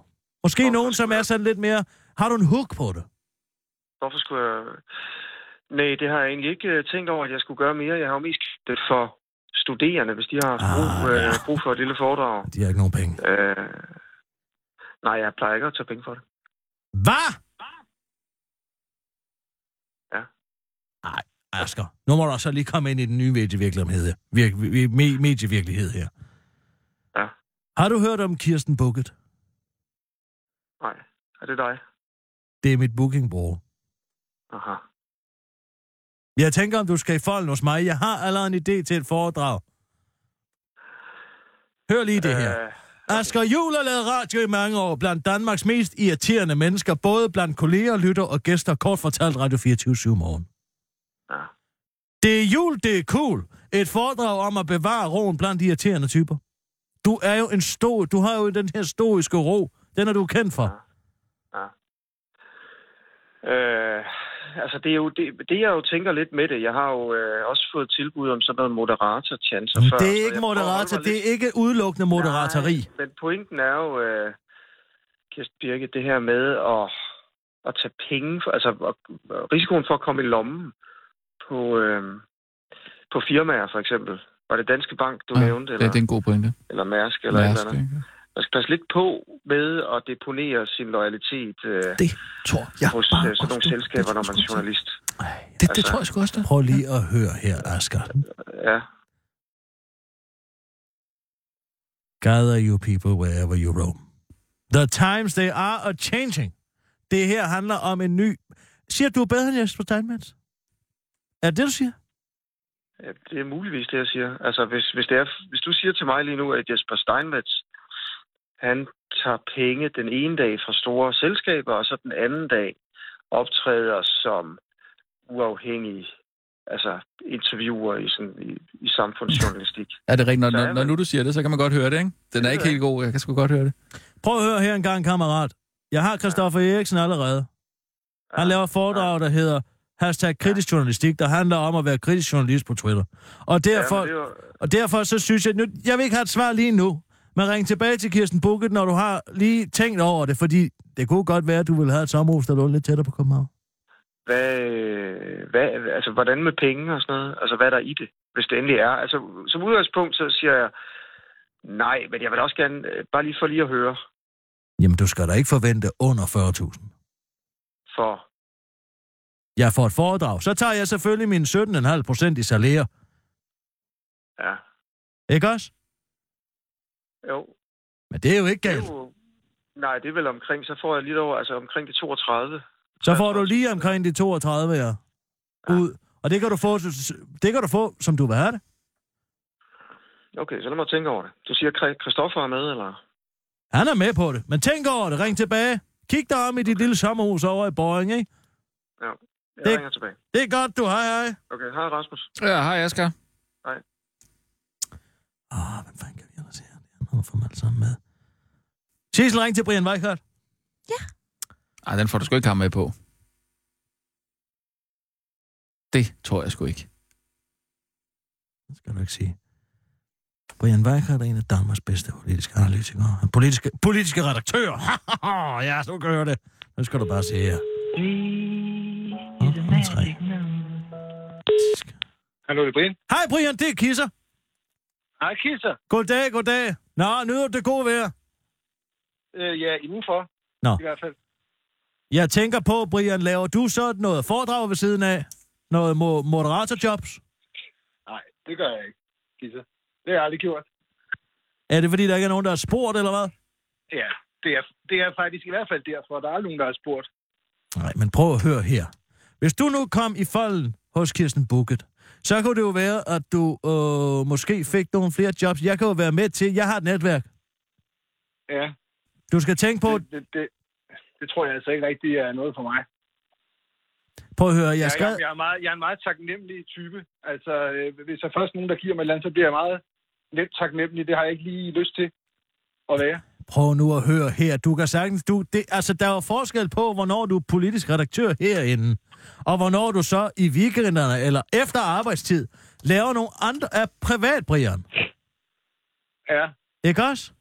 Måske Hvorfor nogen, som er sådan lidt mere... Har du en hook på det? Hvorfor skulle jeg... Nej, det har jeg egentlig ikke øh, tænkt over, at jeg skulle gøre mere. Jeg har jo mest det for studerende, hvis de har haft brug, Ah, øh, ja. brug for et lille foredrag. De har ikke nogen penge. Øh, nej, jeg plejer ikke at tage penge for det. Hvad? Asger, nu må du også lige komme ind i den nye medievirkelighed her. Virk, me, medievirkelighed her. Ja. Har du hørt om Kirsten Bukket? Nej, er det dig? Det er mit bookingbureau. Aha. Jeg tænker, om du skal i folden hos mig. Jeg har allerede en idé til et foredrag. Hør lige det her. Øh, Asger Juhl har lavet radio i mange år blandt Danmarks mest irriterende mennesker, både blandt kolleger, lytter og gæster, kort fortalt Radio 24 morgen. ja. Det er jul, det er cool. Et foredrag om at bevare roen blandt irriterende typer. Du er jo en stor, du har jo den her stoiske ro. Den er du kendt for. Øh, altså, det er jo det, det, jeg jo tænker lidt med det. Jeg har jo øh, også fået tilbud om sådan noget moderator-chancer før. det er ikke moderator, det lidt- er ikke udelukkende moderateri. Nej, men pointen er jo, øh, Kirsten Birke, det her med at, at tage penge, for, altså at, risikoen for at komme i lommen på, øh, på firmaer for eksempel. Var det Danske Bank, du Ja, nævnte, det, eller, det er en god pointe. eller Mærsk, eller Mærsk, et eller andet. ikke? Man skal passe lidt på med at deponere sin loyalitet øh, Det tror jeg hos bare øh, sådan nogle selskaber, når man er journalist. Det, det Altså- tror jeg sgu også, det. Prøv lige at høre her, Asger. Ja, Gather you people wherever you roam. The times they are a changing. Det her handler om en ny... Siger du er bedre end Jesper Steinmetz? Er det det, du siger? Ja, det er muligvis det, jeg siger. Altså, hvis, hvis, det er, hvis du siger til mig lige nu, at Jesper Steinmetz, han tager penge den ene dag fra store selskaber, og så den anden dag optræder som uafhængig altså interviewer i, sådan, i, i samfundsjournalistik. *laughs* Er det rigtigt? Når, er når, når nu du siger det, så kan man godt høre det, ikke? Den er ikke helt god. Jeg kan sgu godt høre det. Prøv at høre her en gang, kammerat. Jeg har Christoffer Eriksen allerede. Han laver foredrag, der hedder hashtag kritisk journalistik, der handler om at være kritisk journalist på Twitter. Og derfor, Ja, er jo, og derfor så synes jeg... Nu, jeg vil ikke have et svar lige nu, men ring tilbage til Kirsten Bukket, når du har lige tænkt over det, fordi det kunne godt være, at du ville have et sommerhus, der lå lidt tættere på København. hvad, hvad, altså, hvordan med penge og sådan noget? Altså, hvad er der i det, hvis det endelig er? Altså, som udgangspunkt, så siger jeg, nej, men jeg vil også gerne, øh, bare lige for lige at høre, Jamen, du skal da ikke forvente under 40.000. for Jeg får et foredrag. Så tager jeg selvfølgelig mine 17,5 procent i salær. ja, Ikke også? Jo, Men det er jo ikke det er galt. jo, nej, det er vel omkring, så får jeg lidt over, altså omkring de 32. Så får du lige omkring de 32, ja. Ud. Og det kan du få, det kan du få som du vil have det. Okay, så lad mig tænke over det. Du siger, Kri- Christoffer er med, eller? Han er med på det. Men tænk over det. Ring tilbage. Kig dig om i dit lille sommerhus over i Boring, ikke? Ja, jeg Det- ringer tilbage. Det er godt, du. Hej, hej. Okay, hej Rasmus. Ja, hej Asger. Åh, hvad fanden får man alle sammen med. Sissel, ring til Brian Weikart. Ej, den får du sgu ikke ham med på. Det tror jeg sgu ikke. Det skal du ikke sige. Brian Weikart er en af Danmarks bedste politiske analytikere. Er Politiske, politiske redaktør. ja, så kan høre det. Nu skal du bare se her. Åh, oh, tre. Hallo, det er Brian. Hej Brian, det er Kisser. Hej, Kisser. Goddag, goddag. Nå, nyder det gode vejr? Øh, ja, indenfor. Nå. I hvert fald. Jeg tænker på, Brian, laver du så noget foredrag ved siden af? Noget mo- moderatorjobs? Nej, det gør jeg ikke, Kisser. Det har jeg aldrig gjort. Er det fordi, der ikke er nogen, der har spurgt, eller hvad? Ja, det er, det er faktisk i hvert fald derfor, der er nogen, der har spurgt. Nej, men prøv at høre her. Hvis du nu kom i folden hos Kirsten Bukket, så kunne det jo være, at du øh, måske fik nogle flere jobs. Jeg kan jo være med til, jeg har et netværk. Ja, Du skal tænke på, det, det, det, det tror jeg altså ikke rigtig er noget for mig. prøv at høre, jeg skal... jeg, jeg, er, meget, jeg er en meget taknemmelig type. Altså, øh, hvis der først nogen, der giver mig et andet, så bliver jeg meget let taknemmelig. Det har jeg ikke lige lyst til at være. Prøv nu at høre her. Du kan sagtens... Du, det, altså, der er jo forskel på, hvornår du er politisk redaktør herinde, og hvornår du så i weekenderne eller efter arbejdstid laver nogle andre af privat, Brian. Ja. Ikke også?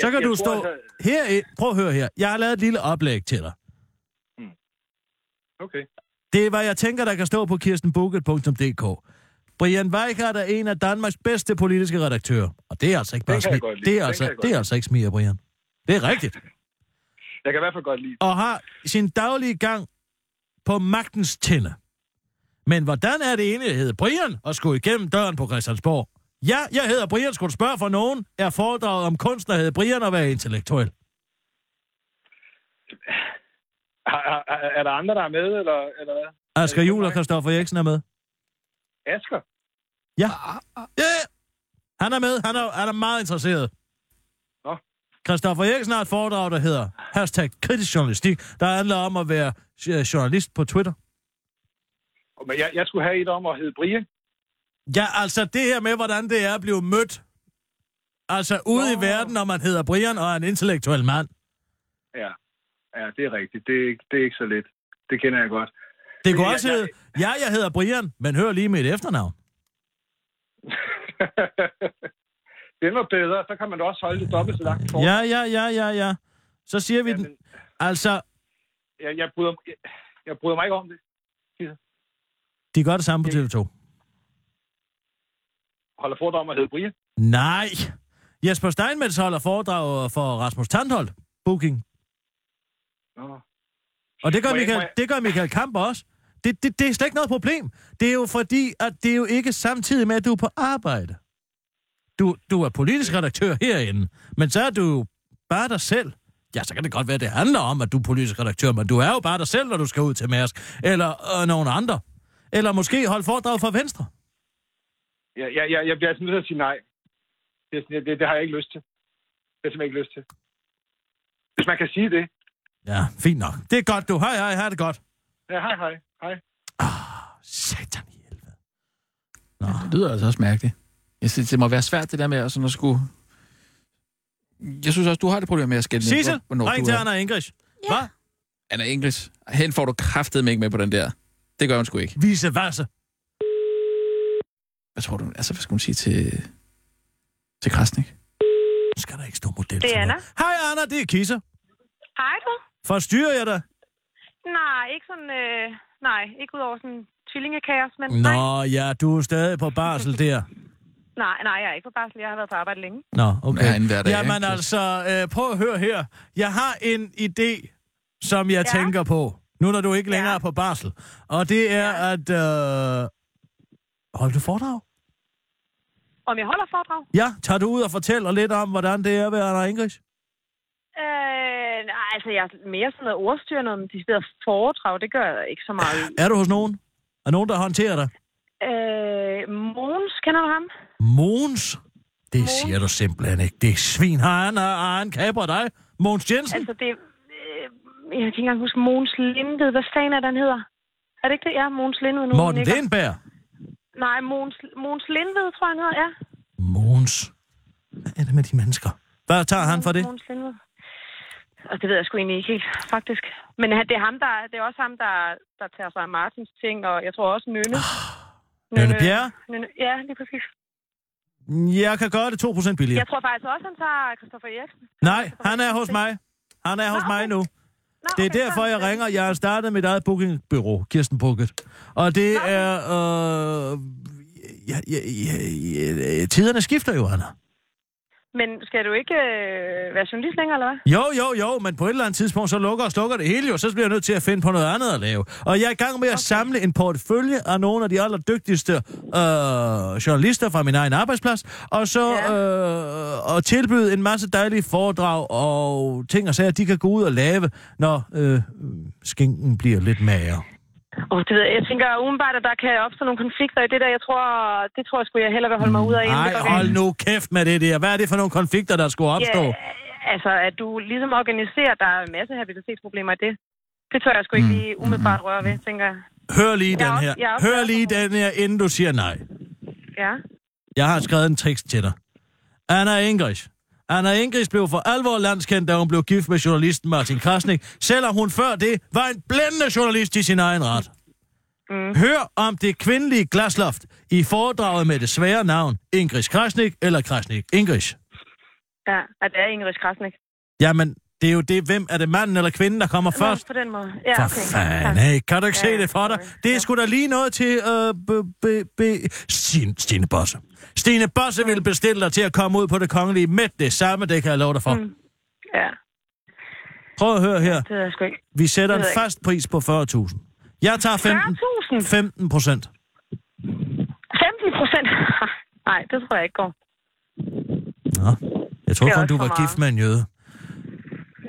Så kan jeg du stå altså- her. Prøv at høre her. Jeg har lavet et lille oplæg til dig. Okay. Det er, hvad jeg tænker, der kan stå på kirstenbukket.dk. Brian Weikart er en af Danmarks bedste politiske redaktører. Og det er altså ikke bare Den kan jeg smi- godt lide. det er altså, det er lide. altså ikke smiger, Brian. Det er rigtigt. Jeg kan i hvert fald godt lide Og har sin daglige gang på magtens tinde. Men hvordan er det egentlig, hedder Brian og skulle igennem døren på Christiansborg? Ja, jeg hedder Brian. Skulle spørge for nogen? Er foredraget om kunst, der hedder Brian at være intellektuel? Har, har, er der andre, der er med, eller, eller hvad? Asger Juhl og Christoffer Eriksen er med. Asger? Ja. ja. Han er med. Han er, han er meget interesseret. Nå. Christoffer Eriksen har et foredrag, der hedder hashtag kritisk journalistik, der handler om at være øh, journalist på Twitter. Men jeg, jeg skulle have et om at hedde Brian. Ja, altså det her med, hvordan det er at blive mødt. Altså ude Nå. i verden, når man hedder Brian og er en intellektuel mand. Ja. ja, det er rigtigt. Det er, ikke, det er ikke så let. Det kender jeg godt. Det kunne jeg- også hedde, ja, jeg hedder Brian, men hør lige mit efternavn. *laughs* Den var bedre. Så kan man da også holde det dobbelt så langt for. Ja, ja, ja, ja, ja. Så siger vi den. Jamen, Altså, jeg, jeg, bryder, jeg, jeg bryder mig ikke om det. de gør det samme på TV2. Holder foredrag om at hedde Brian. Nej. Jesper Steinmetz holder foredrag for Rasmus Tandholt. Booking. Nå. Og det gør, Michael, jeg- det gør Michael Kamp også. Det, det, det er slet ikke noget problem. Det er jo fordi, at det er jo ikke samtidig med, at du er på arbejde. Du, du er politisk redaktør herinde, men så er du bare dig selv. Ja, så kan det godt være, at det handler om, at du er politisk redaktør, men du er jo bare dig selv, når du skal ud til Mærsk. Eller øh, nogen andre. Eller måske holde foredrag for Venstre. Jeg, jeg, jeg, jeg bliver altså nødt til at sige nej. Det, det, det, det har jeg ikke lyst til. Det har jeg simpelthen ikke lyst til. Hvis man kan sige det. Ja, fint nok. Det er godt, du. Hej, hej, hej, det godt. Ja, hej, hej. Hej. Satan i helvede. Det lyder altså også mærkeligt. Jeg synes, det må være svært, det der med at, sådan at skulle... Jeg synes også, du har det problem med at skælde ned, Sissel, ring til er. Anna Ingrids. Ja. Hvad? Anna English. Hen får du kraftet ikke med på den der. Det gør hun sgu ikke. Vise vasse. Hvad tror du? Altså, hvad skulle hun sige til... Til Krasnik? Skal der ikke stå model Det er Anna. Hej Anna, det er Kisser. Hej du. Forstyrrer jeg dig? Nej, ikke sådan... Øh, nej, ikke ud over sådan tvillingekaos, men nej. Nå, ja, du er stadig på barsel der. Nej. Nej, jeg er ikke på barsel. Jeg har været på arbejde længe. Nå, okay. Ja, en Jamen ikke? altså, øh, prøv at høre her. Jeg har en idé, som jeg Ja. tænker på, nu når du ikke længere Ja. er på barsel. Og det er at... Øh... Hold du foredrag? Om jeg holder foredrag? Ja, tager du ud og fortæller lidt om, hvordan det er at være Anna Ingrids? Øh, nej, altså jeg er mere sådan noget ordstyr, noget de steder foredrag. Det gør jeg ikke så meget. Er du hos nogen? Er nogen, der håndterer dig? Øh, Måns, kender du ham? Måns? Det siger du simpelthen ikke. Det er svin. Har han, har han kapret dig? Måns Jensen? Altså det... Øh, jeg kan ikke engang huske Måns Lindved. Hvad fanden er den hedder? Er det ikke det? Ja, Måns Lindved nu. Morten. Lindberg? Nej, Måns, Måns Lindved, tror jeg, han hedder, ja. Måns? Hvad er det med de mennesker? Hvad tager han for det? Måns Lindved. Og det ved jeg sgu egentlig ikke helt, faktisk. Men det er, ham, der, det er også ham, der, der tager sig af Martins ting, og jeg tror også Nynne. Nynne Bjerre? Nynne, ja, lige præcis. Jeg kan gøre det 2% billigere. Jeg tror faktisk også, han tager Christoffer Eriksen. Nej, han er hos mig. Han er hos Nå, mig okay. nu. Nå, Det er derfor, jeg ringer. Jeg har startet mit eget bookingbyrå, Kirsten Bukket. Og det Nå, er... Øh, ja, ja, ja, ja, tiderne skifter jo, Anna. Men skal du ikke øh, være journalist længere, eller hvad? Jo, jo, jo, men på et eller andet tidspunkt, så lukker og slukker det hele jo, så bliver jeg nødt til at finde på noget andet at lave. Og jeg er i gang med at samle en portefølje af nogle af de allerdygtigste øh, journalister fra min egen arbejdsplads, og så Ja. øh, og tilbyde en masse dejlige foredrag og ting og sager, de kan gå ud og lave, når øh, skinken bliver lidt mager. Og det ved jeg, jeg tænker umiddelbart, at der kan opstå nogle konflikter i det der. Jeg tror, det tror jeg sgu, jeg hellere vil holde mig ud af. Nej, hold nu kæft med det der. Hvad er det for nogle konflikter, der skulle opstå? Ja, altså, at du ligesom organiserer, der er en masse habilitetsproblemer i det. Det tør jeg sgu ikke lige umiddelbart røre ved, tænker jeg. Hør lige Jeg den også- her. er også Hør lige den her, inden du siger nej. Ja. Jeg har skrevet en tekst til dig. Anna Ingrids. Anna Ingrids blev for alvor landskendt, da hun blev gift med journalisten Martin Krasnik, selvom hun før det var en blændende journalist i sin egen ret. Mm. Hør om det kvindelige glasloft i foredraget med det svære navn Ingrid Krasnik eller Krasnik Ingrids. Ja, at det er Ingrid Krasnik. Jamen, det er jo det, hvem er det manden eller kvinden, der kommer Nå, først? på den måde. Ja, For okay. fanden, Ja. hey. Kan du ikke Ja, se det for dig? Det er sgu da lige noget til øh, b, b, b, Stine, Stine Bosse. Stine Bosse ville bestille dig til at komme ud på det kongelige med det samme, det kan jeg love dig for. Mm. Ja, Prøv at høre her. det ved jeg sgu ikke. Vi sætter en fast pris på 40.000. Jeg tager 15, 40.000? 15 procent. 15 procent? *laughs* Nej, det tror jeg ikke går. Nå. Jeg tror kun, du for var meget. gift med en jøde.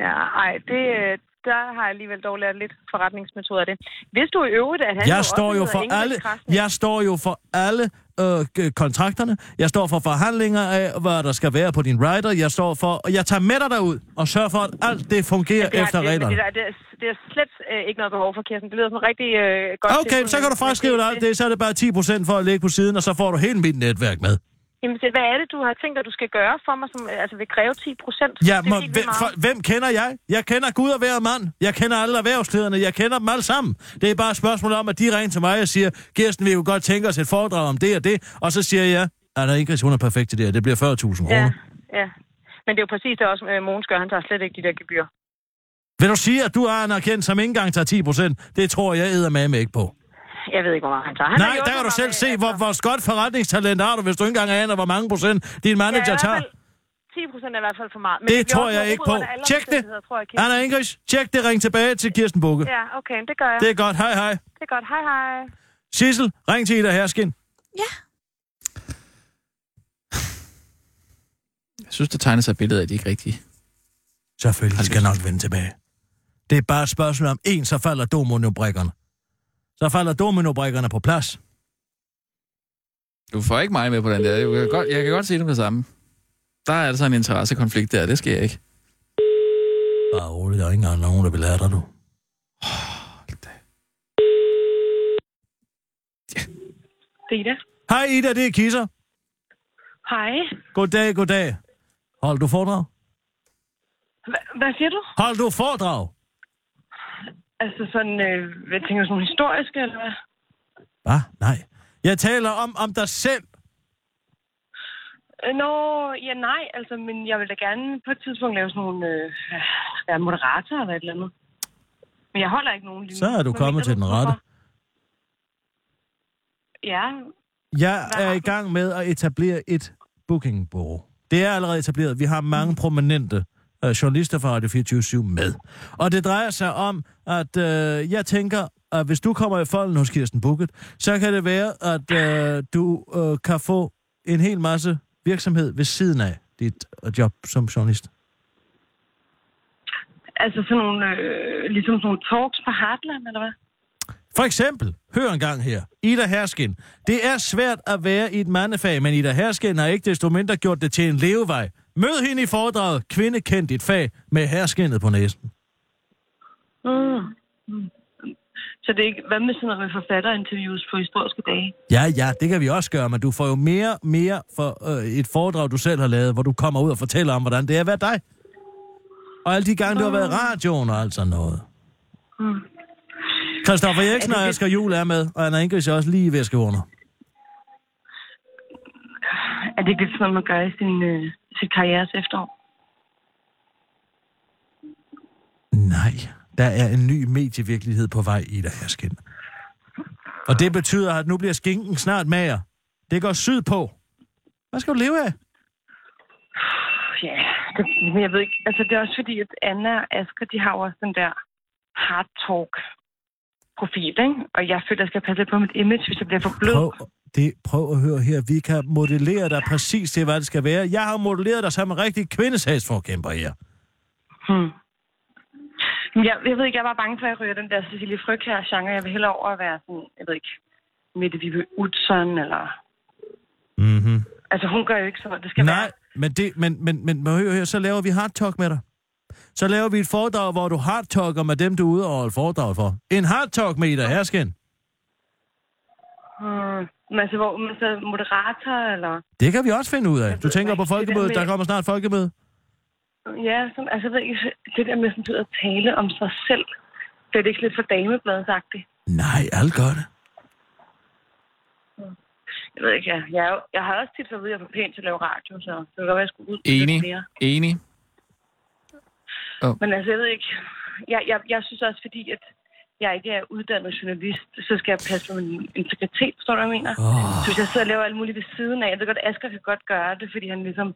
Ja, ej, det, øh, der har jeg alligevel dog lært lidt forretningsmetoder af det. Hvis du i øvrigt, at han Jeg står jo for alle, jeg står jo for alle øh, kontrakterne. Jeg står for forhandlinger af, hvad der skal være på din rider. Jeg står for, og jeg tager med dig derud og sørger for, at alt det fungerer det, har- efter det, reglerne. det, der, det, er, det er slet øh, ikke noget behov for, Kirsten. Det lyder som rigtig øh, godt. Okay, tilbud, så kan du men dig alt det, så er det bare 10 procent for at lægge på siden, og så får du hele mit netværk med. Jamen, det, hvad er det, du har tænkt dig, du skal gøre for mig, som altså, vil kræve 10 procent? Ja, må, hvem, for, hvem kender jeg? Jeg kender Gud og hver mand. Jeg kender alle erhvervslederne. Jeg kender dem alle sammen. Det er bare et spørgsmål om, at de ringer til mig og siger, Kirsten, vi kunne godt tænke os et foredrag om det og det. Og så siger jeg, at der Ingrid, hun er perfekt til det her. Det bliver 40.000 kroner. Ja, ja. Men det er jo præcis det også, øh, Mogens gør. Han tager slet ikke de der gebyr. Vil du sige, at du har en erkendt, som ikke engang tager 10 procent? Det tror jeg æder med ikke på. Jeg ved ikke, hvor meget han tager. Han Nej, der kan du selv med, se, hvor, hvor godt forretningstalent har du, hvis du ikke engang aner, hvor mange procent din manager Ja, tager. fald 10 procent er i hvert fald for meget. Men Det tror jeg ikke på. Tjek det. jeg. Anna Ingrid, tjek det. Ring tilbage til Kirsten Bukke. Ja, okay, det gør jeg. Det er godt. Hej, hej. Det er godt. Hej, hej. Sissel, ring til Ida Herskin. Jeg synes, der tegner sig et billede af, at de ikke rigtige. Selvfølgelig skal nok vende tilbage. Det er bare et spørgsmål om en, så falder dominobrikkerne. Så falder dominobrikkerne på plads. Du får ikke mig med på den der. Jeg kan godt, jeg kan godt sige det med det samme. Der er altså en interessekonflikt der, det skal jeg ikke. Bare roligt, der er ikke engang nogen, der vil lære dig, du. Det er Ida. Hej Ida, det er Kisser. Hej. Goddag, goddag. Hold du foredrag? Hva- hvad siger du? Hold du foredrag? Altså sådan, øh, hvad tænker du, sådan nogle historiske, eller hvad? Hvad? Nej. Jeg taler om, om dig selv. Øh, Nå, ja nej, altså, men jeg vil da gerne på et tidspunkt lave sådan nogle, øh, være moderator eller et eller andet. Men jeg holder ikke nogen lige. Så er du kommet til den rette. Ja, Jeg er i gang med at etablere et bookingbureau. Det er allerede etableret. Vi har mange prominente øh, journalister fra Radio 24 med. Og det drejer sig om, at øh, jeg tænker, at hvis du kommer i folden hos Kirsten Bukket, så kan det være, at øh, du øh, kan få en hel masse virksomhed ved siden af dit øh, job som journalist. altså sådan nogle, øh, ligesom sådan nogle talks på Heartland, eller hvad? For eksempel, hør en gang her. Ida Herskin. Det er svært at være i et mandefag, men Ida Herskin har ikke desto mindre gjort det til en levevej. Mød hende i foredraget Kvinde kendt dit fag med herskinnet på næsen. Mm. Mm. Så det er ikke, hvad med sådan noget med forfatterinterviews på historiske dage? Ja, ja, det kan vi også gøre, men du får jo mere, mere for øh, et foredrag, du selv har lavet, hvor du kommer ud og fortæller om, hvordan det er at være dig. Og alle de gange, du har været i radioen og alt sådan noget. Mm. Christoffer Eriksen Er det og Asger Juhl er med, og Anna Ingrid er også lige ved at skrive under. Er det ikke lidt sådan noget, man gør i sin, øh, sit karrieres efterår? Nej, der er en ny medievirkelighed på vej i der Herskin. Og det betyder, at nu bliver skinken snart mager. Det går sydpå. Hvad skal du leve af? Ja, det, men jeg ved ikke. Altså, det er også fordi, at Anna og Asger, de har også den der hard talk profil, ikke? Og jeg føler, at jeg skal passe på mit image, hvis jeg bliver for blød. Prøv, det, prøv at høre her. Vi kan modellere dig præcis til, hvad det skal være. Jeg har modelleret dig som en rigtig kvindesagsforkæmper her. Hmm. Jeg, jeg ved ikke, jeg var bange for, at jeg ryger den der Cecilie Fryg her genre. Jeg vil hellere over at være sådan, jeg ved ikke, Mette Vibe Utzon, eller... Mm-hmm. Altså, hun gør jo ikke sådan, det skal Nej, være. men, det, men, men, men må høre her, så laver vi hard talk med dig. Så laver vi et foredrag, hvor du hard talker med dem, du er ude og holde foredrag for. En hard talk med Ida Herskin. Hmm. Men altså, hvor man så moderator, eller... Det kan vi også finde ud af. Du tænker på folkemødet, der kommer snart folkemøde. Ja, sådan, altså, det der med sådan, at tale om sig selv, det er det ikke lidt for damebladsagtigt. Nej, alt gør det. Jeg ved ikke, jeg, jeg, jeg har også tit fået at vide, at jeg er for pænt til at lave radio, så det kan godt være, at jeg skulle ud Enig. mere. Enig. Men altså, jeg ved ikke, jeg, jeg, jeg synes også, fordi at jeg ikke er uddannet journalist, så skal jeg passe på min integritet, forstår du, hvad jeg mener? Oh. Så hvis jeg sidder og laver alt muligt ved siden af, jeg ved godt, Asger kan godt gøre det, fordi han ligesom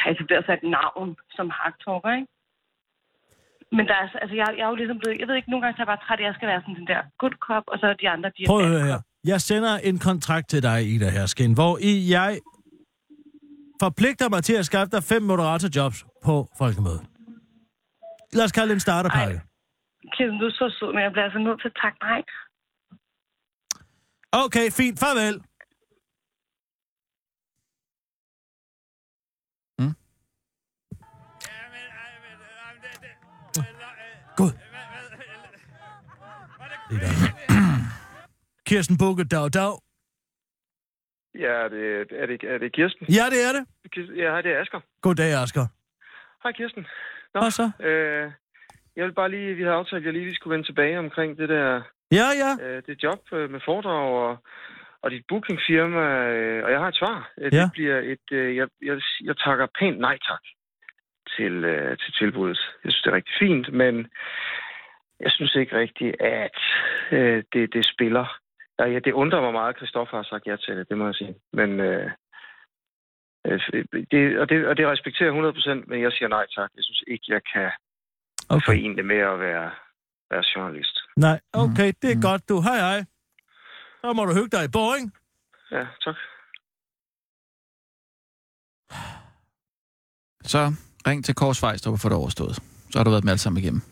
har etableret sig et navn som hardtalker, ikke? Men der er, altså- jeg, jeg er jo ligesom blevet, jeg ved ikke, nogle gange så er jeg bare træt, at jeg skal være sådan den der good cop, og så er de andre, de Prøv at høre her. Jeg sender en kontrakt til dig, Ida Herskin, hvor i jeg forpligter mig til at skaffe dig fem moderatorjobs på folkemødet. Lad os kalde det en starterpakke. Kirsten, du er så sød, men jeg bliver altså nødt til at takke nej. Okay, fint. Farvel. Gud. Det er der. Kirsten Bukke, dag, dag. Ja, er det, er det, er det Kirsten? Ja, det er det. Ja, hej, det er Asger. Goddag, Asger. Hej, Kirsten. Nå, Hvad så? Øh, jeg vil bare lige, vi havde aftalt, at jeg lige lige skulle vende tilbage omkring det der, Ja, ja. øh, det job øh, med foredrag og, og dit bookingfirma, øh, og jeg har et svar. Øh, Ja. Det bliver et, øh, jeg, jeg, jeg takker pænt nej tak til, øh, til tilbuddet. Jeg synes, det er rigtig fint, men jeg synes ikke rigtigt, at øh, det, det spiller. Ja, ja, det undrer mig meget, at Christoffer har sagt ja til det, det må jeg sige. Men øh, øh, det, og, det, og det respekterer jeg 100%, men jeg siger nej tak. Jeg synes ikke, jeg kan okay. forene det med at være, være journalist. Nej, okay, det er godt, du. Hej, hej. Så må du hygge dig i Boring. Ja, tak. Så ring til Kors Fejstrup og få det overstået. Så har du været med alt sammen igennem.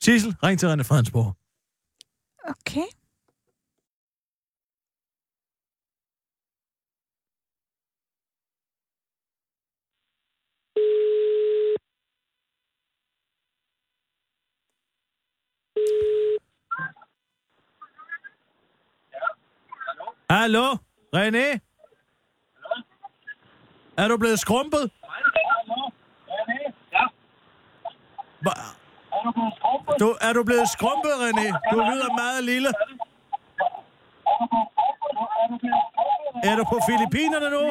Sissel, ring til René Fredensborg. Okay. Hallo, René? Er du blevet skrumpet? Du, er du blevet skrumpet, René? Du lyder meget lille. Er du på Filippinerne nu?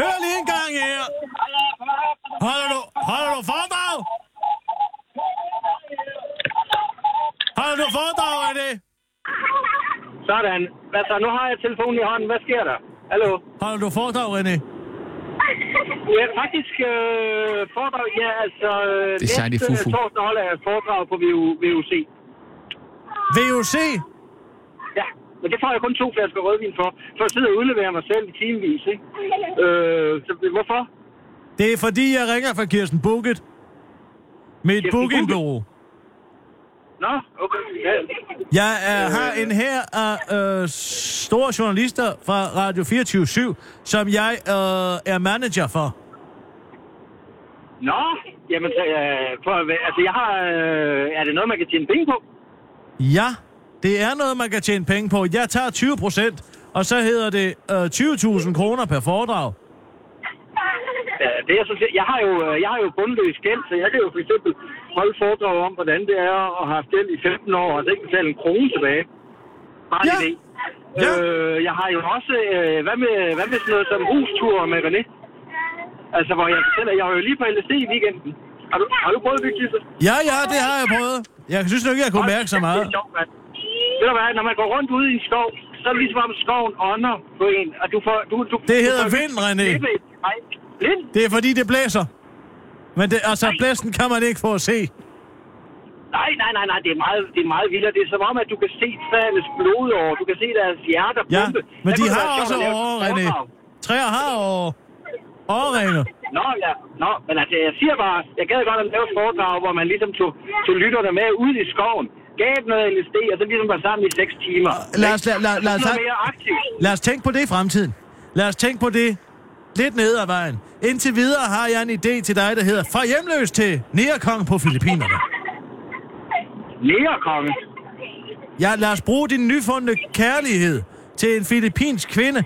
Hør lige en gang her. Holder du, holder du foredrag? Holder du foredrag, René? Sådan. Altså, nu har jeg telefonen i hånden. Hvad sker der? Hallo? Holder du foredrag, René? Ja, faktisk øh, foredrag, ja, altså... Øh, Det er sejt i næste fufu. torsdag holder jeg foredrag på VU, VUC. VUC? Ja, men det får jeg kun to flasker rødvin for, for at sidde og udlevere mig selv i timevis, ikke? Øh, så hvorfor? Det er fordi, jeg ringer fra Kirsten Bukket. Med et Kirsten bookingbureau. Nå, okay. Ja. Jeg er, har en her af øh, store journalister fra Radio 24 som jeg øh, er manager for. Nå, jamen, øh, for, altså, jeg har... Øh, er det noget, man kan tjene penge på? Ja, det er noget, man kan tjene penge på. Jeg tager 20 procent, og så hedder det øh, 20.000 kroner per foredrag. Ja, det er så, jeg har jo, øh, jeg har jo bundløs gæld, så jeg kan jo for eksempel holde foredrag om, hvordan det er at have gæld i 15 år, og så ikke betale en krone tilbage. Bare Ja. det. Ja. Øh, jeg har jo også, øh, hvad, med, hvad med sådan noget som hustur med René? Altså, hvor jeg fortæller, jeg var jo lige på LSD i weekenden. Har du, har du prøvet det, Kisser? Ja, ja, det har jeg prøvet. Jeg synes nok ikke, jeg kunne mærke så meget. Det er sjovt, mand. Ved du hvad, når man går rundt ude i en skov, så er det ligesom om skoven ånder på en, og du får... Du, du, Det du hedder får- vind, René. Nej, vind? Det er fordi, det blæser. Men det, altså, blæsten kan man ikke få at se. Nej, nej, nej, nej, det er meget, det er meget vildt. Det er som om, at du kan se træernes blod over. Du kan se deres hjerter Ja, pumpe. men Der de har også et René. Træer har år. Årringe. Nå, ja. Nå, men altså, jeg siger bare, jeg gad godt at lave et foredrag, hvor man ligesom tog, tog lytterne med ud i skoven, gav noget LSD, og så ligesom var sammen i 6 timer. Lad os, lad, lad, lad, Noget os, lad os tænke på det i fremtiden. Lad os tænke på det lidt ned ad vejen. Indtil videre har jeg en idé til dig, der hedder Fra hjemløs til Neakong på Filippinerne. Nærekonge. Ja, lad os bruge din nyfundne kærlighed til en filippinsk kvinde.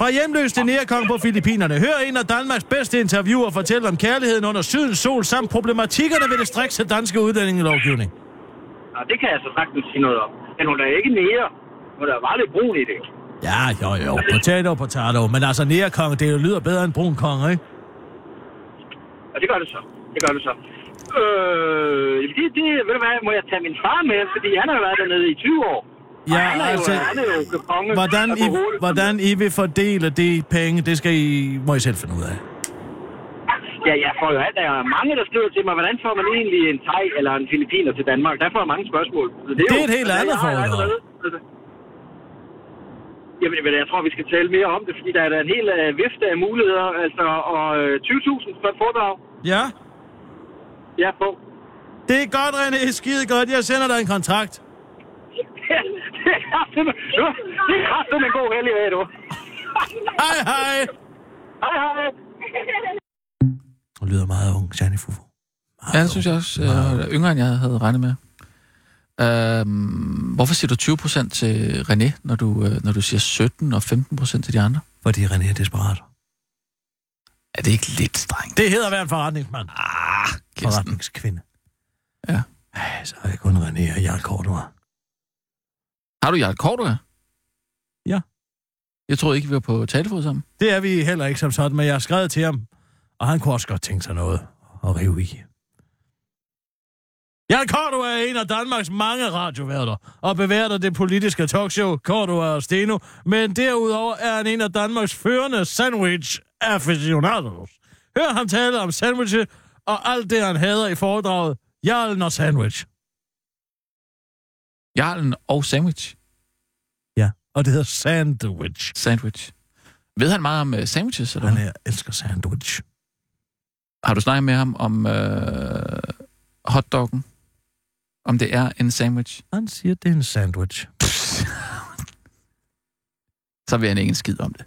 Fra hjemløs til Neakong på Filippinerne. Hør en af Danmarks bedste interviewer fortælle om kærligheden under sydens sol, samt problematikkerne ved det strikse danske udlændingelovgivning. Nå, det kan jeg så sagtens sige noget om. Men hun er ikke nære. Hun er bare lidt brun i det. Ja, jo, jo. Potato, potato. Men altså, Neakong, det lyder bedre end brun kong, ikke? Og det gør det så. Det gør det så. Øh, det, det, ved du hvad, må jeg tage min far med, fordi han har været dernede i 20 år. Ja, han er altså, jo, han er jo. Hvordan I, hvordan I vil fordele de penge, det skal I, må I selv finde ud af. Ja, jeg får jo alt. Der er mange, der skriver til mig, hvordan får man egentlig en thai eller en filipiner til Danmark? Der får jeg mange spørgsmål. Så Det er jo- et helt altså, andet altså. Jamen, men jeg tror, vi skal tale mere om det, fordi der er en hel uh, vifte af muligheder. Altså, og øh, 20.000 for et foredrag. Ja, Ja, på. det er godt, René. Skide godt. Jeg sender dig en kontrakt. Det er du, det er en god heldig dag, du. Hej, hej. Hej, hej. Hun lyder meget ung, Janne Fufu. Ja, det synes jeg også. Er yngre, end jeg havde regnet med. Øhm, hvorfor siger du 20 procent til René, når du, øh, når du siger 17 og 15 procent til de andre? Fordi René er desperat. Er det ikke lidt strengt? Det hedder at være en forretningsmand. Ah, Kirsten. Forretningskvinde. Ja. Ej, så er det kun René og Jarl Cordua. Har du Jarl Cordua? Ja. Jeg troede ikke, vi var på talefod sammen. Det er vi heller ikke som sådan, men jeg har skrevet til ham, og han kunne også godt tænke sig noget at rive i. Jan Cordua er en af Danmarks mange radioværter, og beværter det politiske talkshow Cordua og Steno, men derudover er han en af Danmarks førende sandwich aficionados. Hør ham tale om sandwiches og alt det, han hader i foredraget Jarlen og Sandwich. Jarlen og sandwich. Ja, og det hedder Sandwich. Sandwich. Ved han meget om uh, sandwiches? Eller Han er, elsker sandwich. Har du snakket med ham om øh, hotdoggen? Om det er en sandwich? Han siger, det er en sandwich. *laughs* Så ved han ikke en skid om det.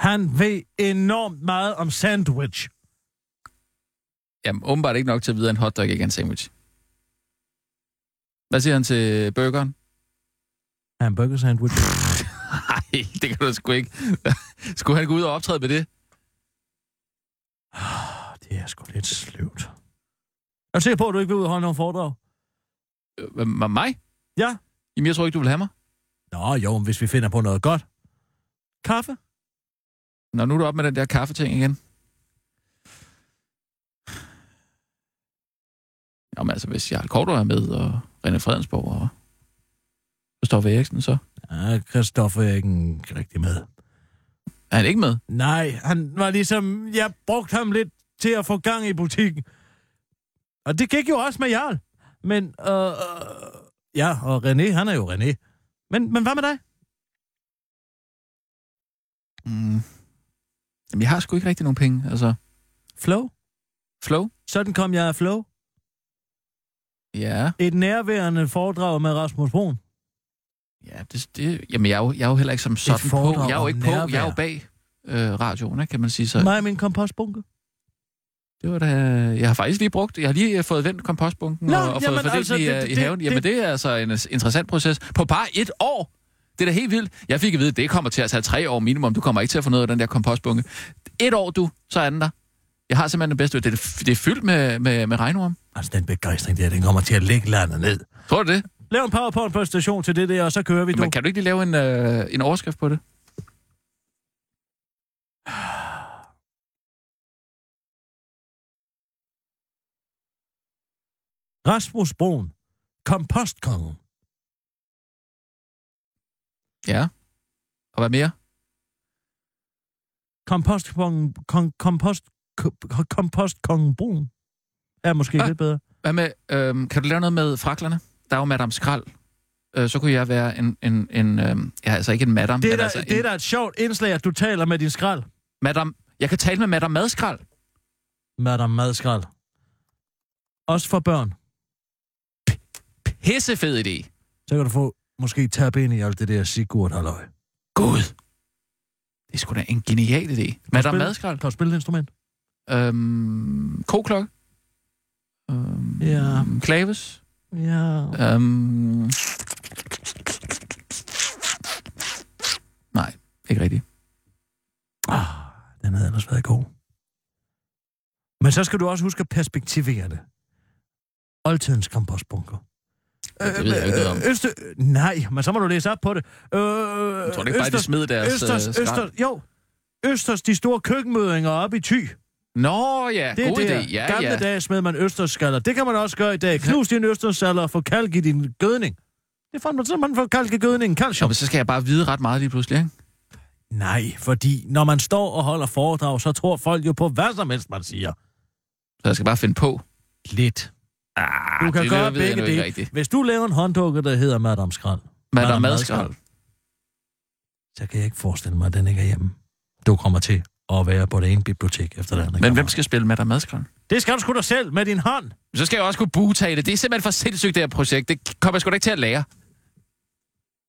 Han ved enormt meget om sandwich. Jamen, åbenbart ikke nok til at vide, at en hotdog ikke er en sandwich. Hvad siger han til burgeren? Hamburger sandwich. Nej, det kan du sgu ikke. *laughs* Skulle han gå ud og optræde med det? Det er sgu lidt sløvt. Jeg er sikker på, at du ikke vil ud og holde nogen foredrag. Øh, Med mig? Ja. Jamen, jeg tror ikke, du vil have mig. Nå jo, men hvis vi finder på noget godt. Kaffe? Nå, nu er du op med den der kaffeting igen. Jamen altså, hvis Jarl Korto er med, og René Fredensborg og Christoffer Eriksen, så Ja, Christoffer er ikke rigtig med. er han ikke med. Nej, han var ligesom... Jeg brugte ham lidt til at få gang i butikken. Og det gik jo også med Jarl. Men, øh, øh, ja, og René, han er jo René. Men, men hvad med dig? Mm. Jamen, jeg har sgu ikke rigtig nogen penge. Altså, Flow? flow? Sådan kom jeg af Flow. Ja. Et nærværende foredrag med Rasmus Brun. Ja, det, det, jamen, jeg er, jo, jeg er jo heller ikke som sådan på. Jeg er jo ikke på. Jeg er jo bag øh, radioen, kan man sige. Så. Mig og min kompostbunke. det var da... Jeg har faktisk lige brugt... Jeg har lige øh, fået vendt kompostbunken Nå, og, og fået jamen, fordelt altså, i, det- det, i haven. det- Jamen, det er altså en interessant proces. På bare et år! Det er da helt vildt. Jeg fik at vide, at det kommer til at tage tre år minimum. Du kommer ikke til at få noget af den der kompostbunke. Et år, du, så er den der. Jeg har simpelthen det bedste. Det er, det er fyldt med, med, med regnorm. Altså, den begejstring der, den kommer til at lægge landet ned. Tror du det? Lav en powerpoint-præstation til det der, og så kører vi, du. Men kan du ikke lige lave en, øh, en overskrift på det? Rasmus Brun. Kompostkongen. Ja. Og hvad mere? Kompostkongen... Kon, kompost... ko- Kompostkongen Brun. Er måske Ah. lidt bedre. Hvad med, øhm, kan du lave noget med fraklerne? Der er jo Madame Skrald. Øh, så kunne jeg være en, en, en øhm, ja, altså ikke en madam, Det er, men da, altså det er en da et sjovt indslag, at du taler med din skrald. madam. Jeg kan tale med Madame Madskrald. Madame Madskrald. Også for børn. Pissefed idé. Så kan du få måske tabe ind i alt det der Sigurd halløj. Gud. Det er sgu da en genial idé. Madame Madskrald. Kan du spille et instrument? Øhm, koklokke. Øhm, Ja. Klaves. Ja. Øhm, nej, ikke rigtigt. Ah, den havde ellers været god. Men så skal du også huske at perspektivere det. Oldtidens kompostbunker. Ja, det ved jeg ikke noget om. Øh, Øster... Nej, men så må du læse op på det. Øh, Jeg tror ikke bare, de smed deres Østers, øh. Østers, jo. Østers, de store køkkenmødinger op i Thy. Nå ja, Det er god der. idé. Ja, Gamle ja. dage smed man østersskaller. Det kan man også gøre i dag. Knus din østersskaller og få kalk i din gødning. Det fandt man så, man får kalk i gødningen. Nå, Calcium. men så skal jeg bare vide ret meget lige pludselig, ikke? Nej, fordi når man står og holder foredrag, så tror folk jo på hvad som helst, man siger. Så jeg skal bare finde på. Lidt. Ah, Du kan det gøre ved begge dele. rigtigt. Hvis du laver en hånddukke, der hedder Madame Skrald, Madame Madskrald. så kan jeg ikke forestille mig, at den ikke er hjemme. Du kommer til at være på det ene bibliotek efter det andet. Men hvem skal spille Madame Madskrald? Det skal du sgu da selv med din hånd. Så skal jeg også kunne butage det. Det er simpelthen for sindssygt, det her projekt. Det kommer jeg sgu da ikke til at lære.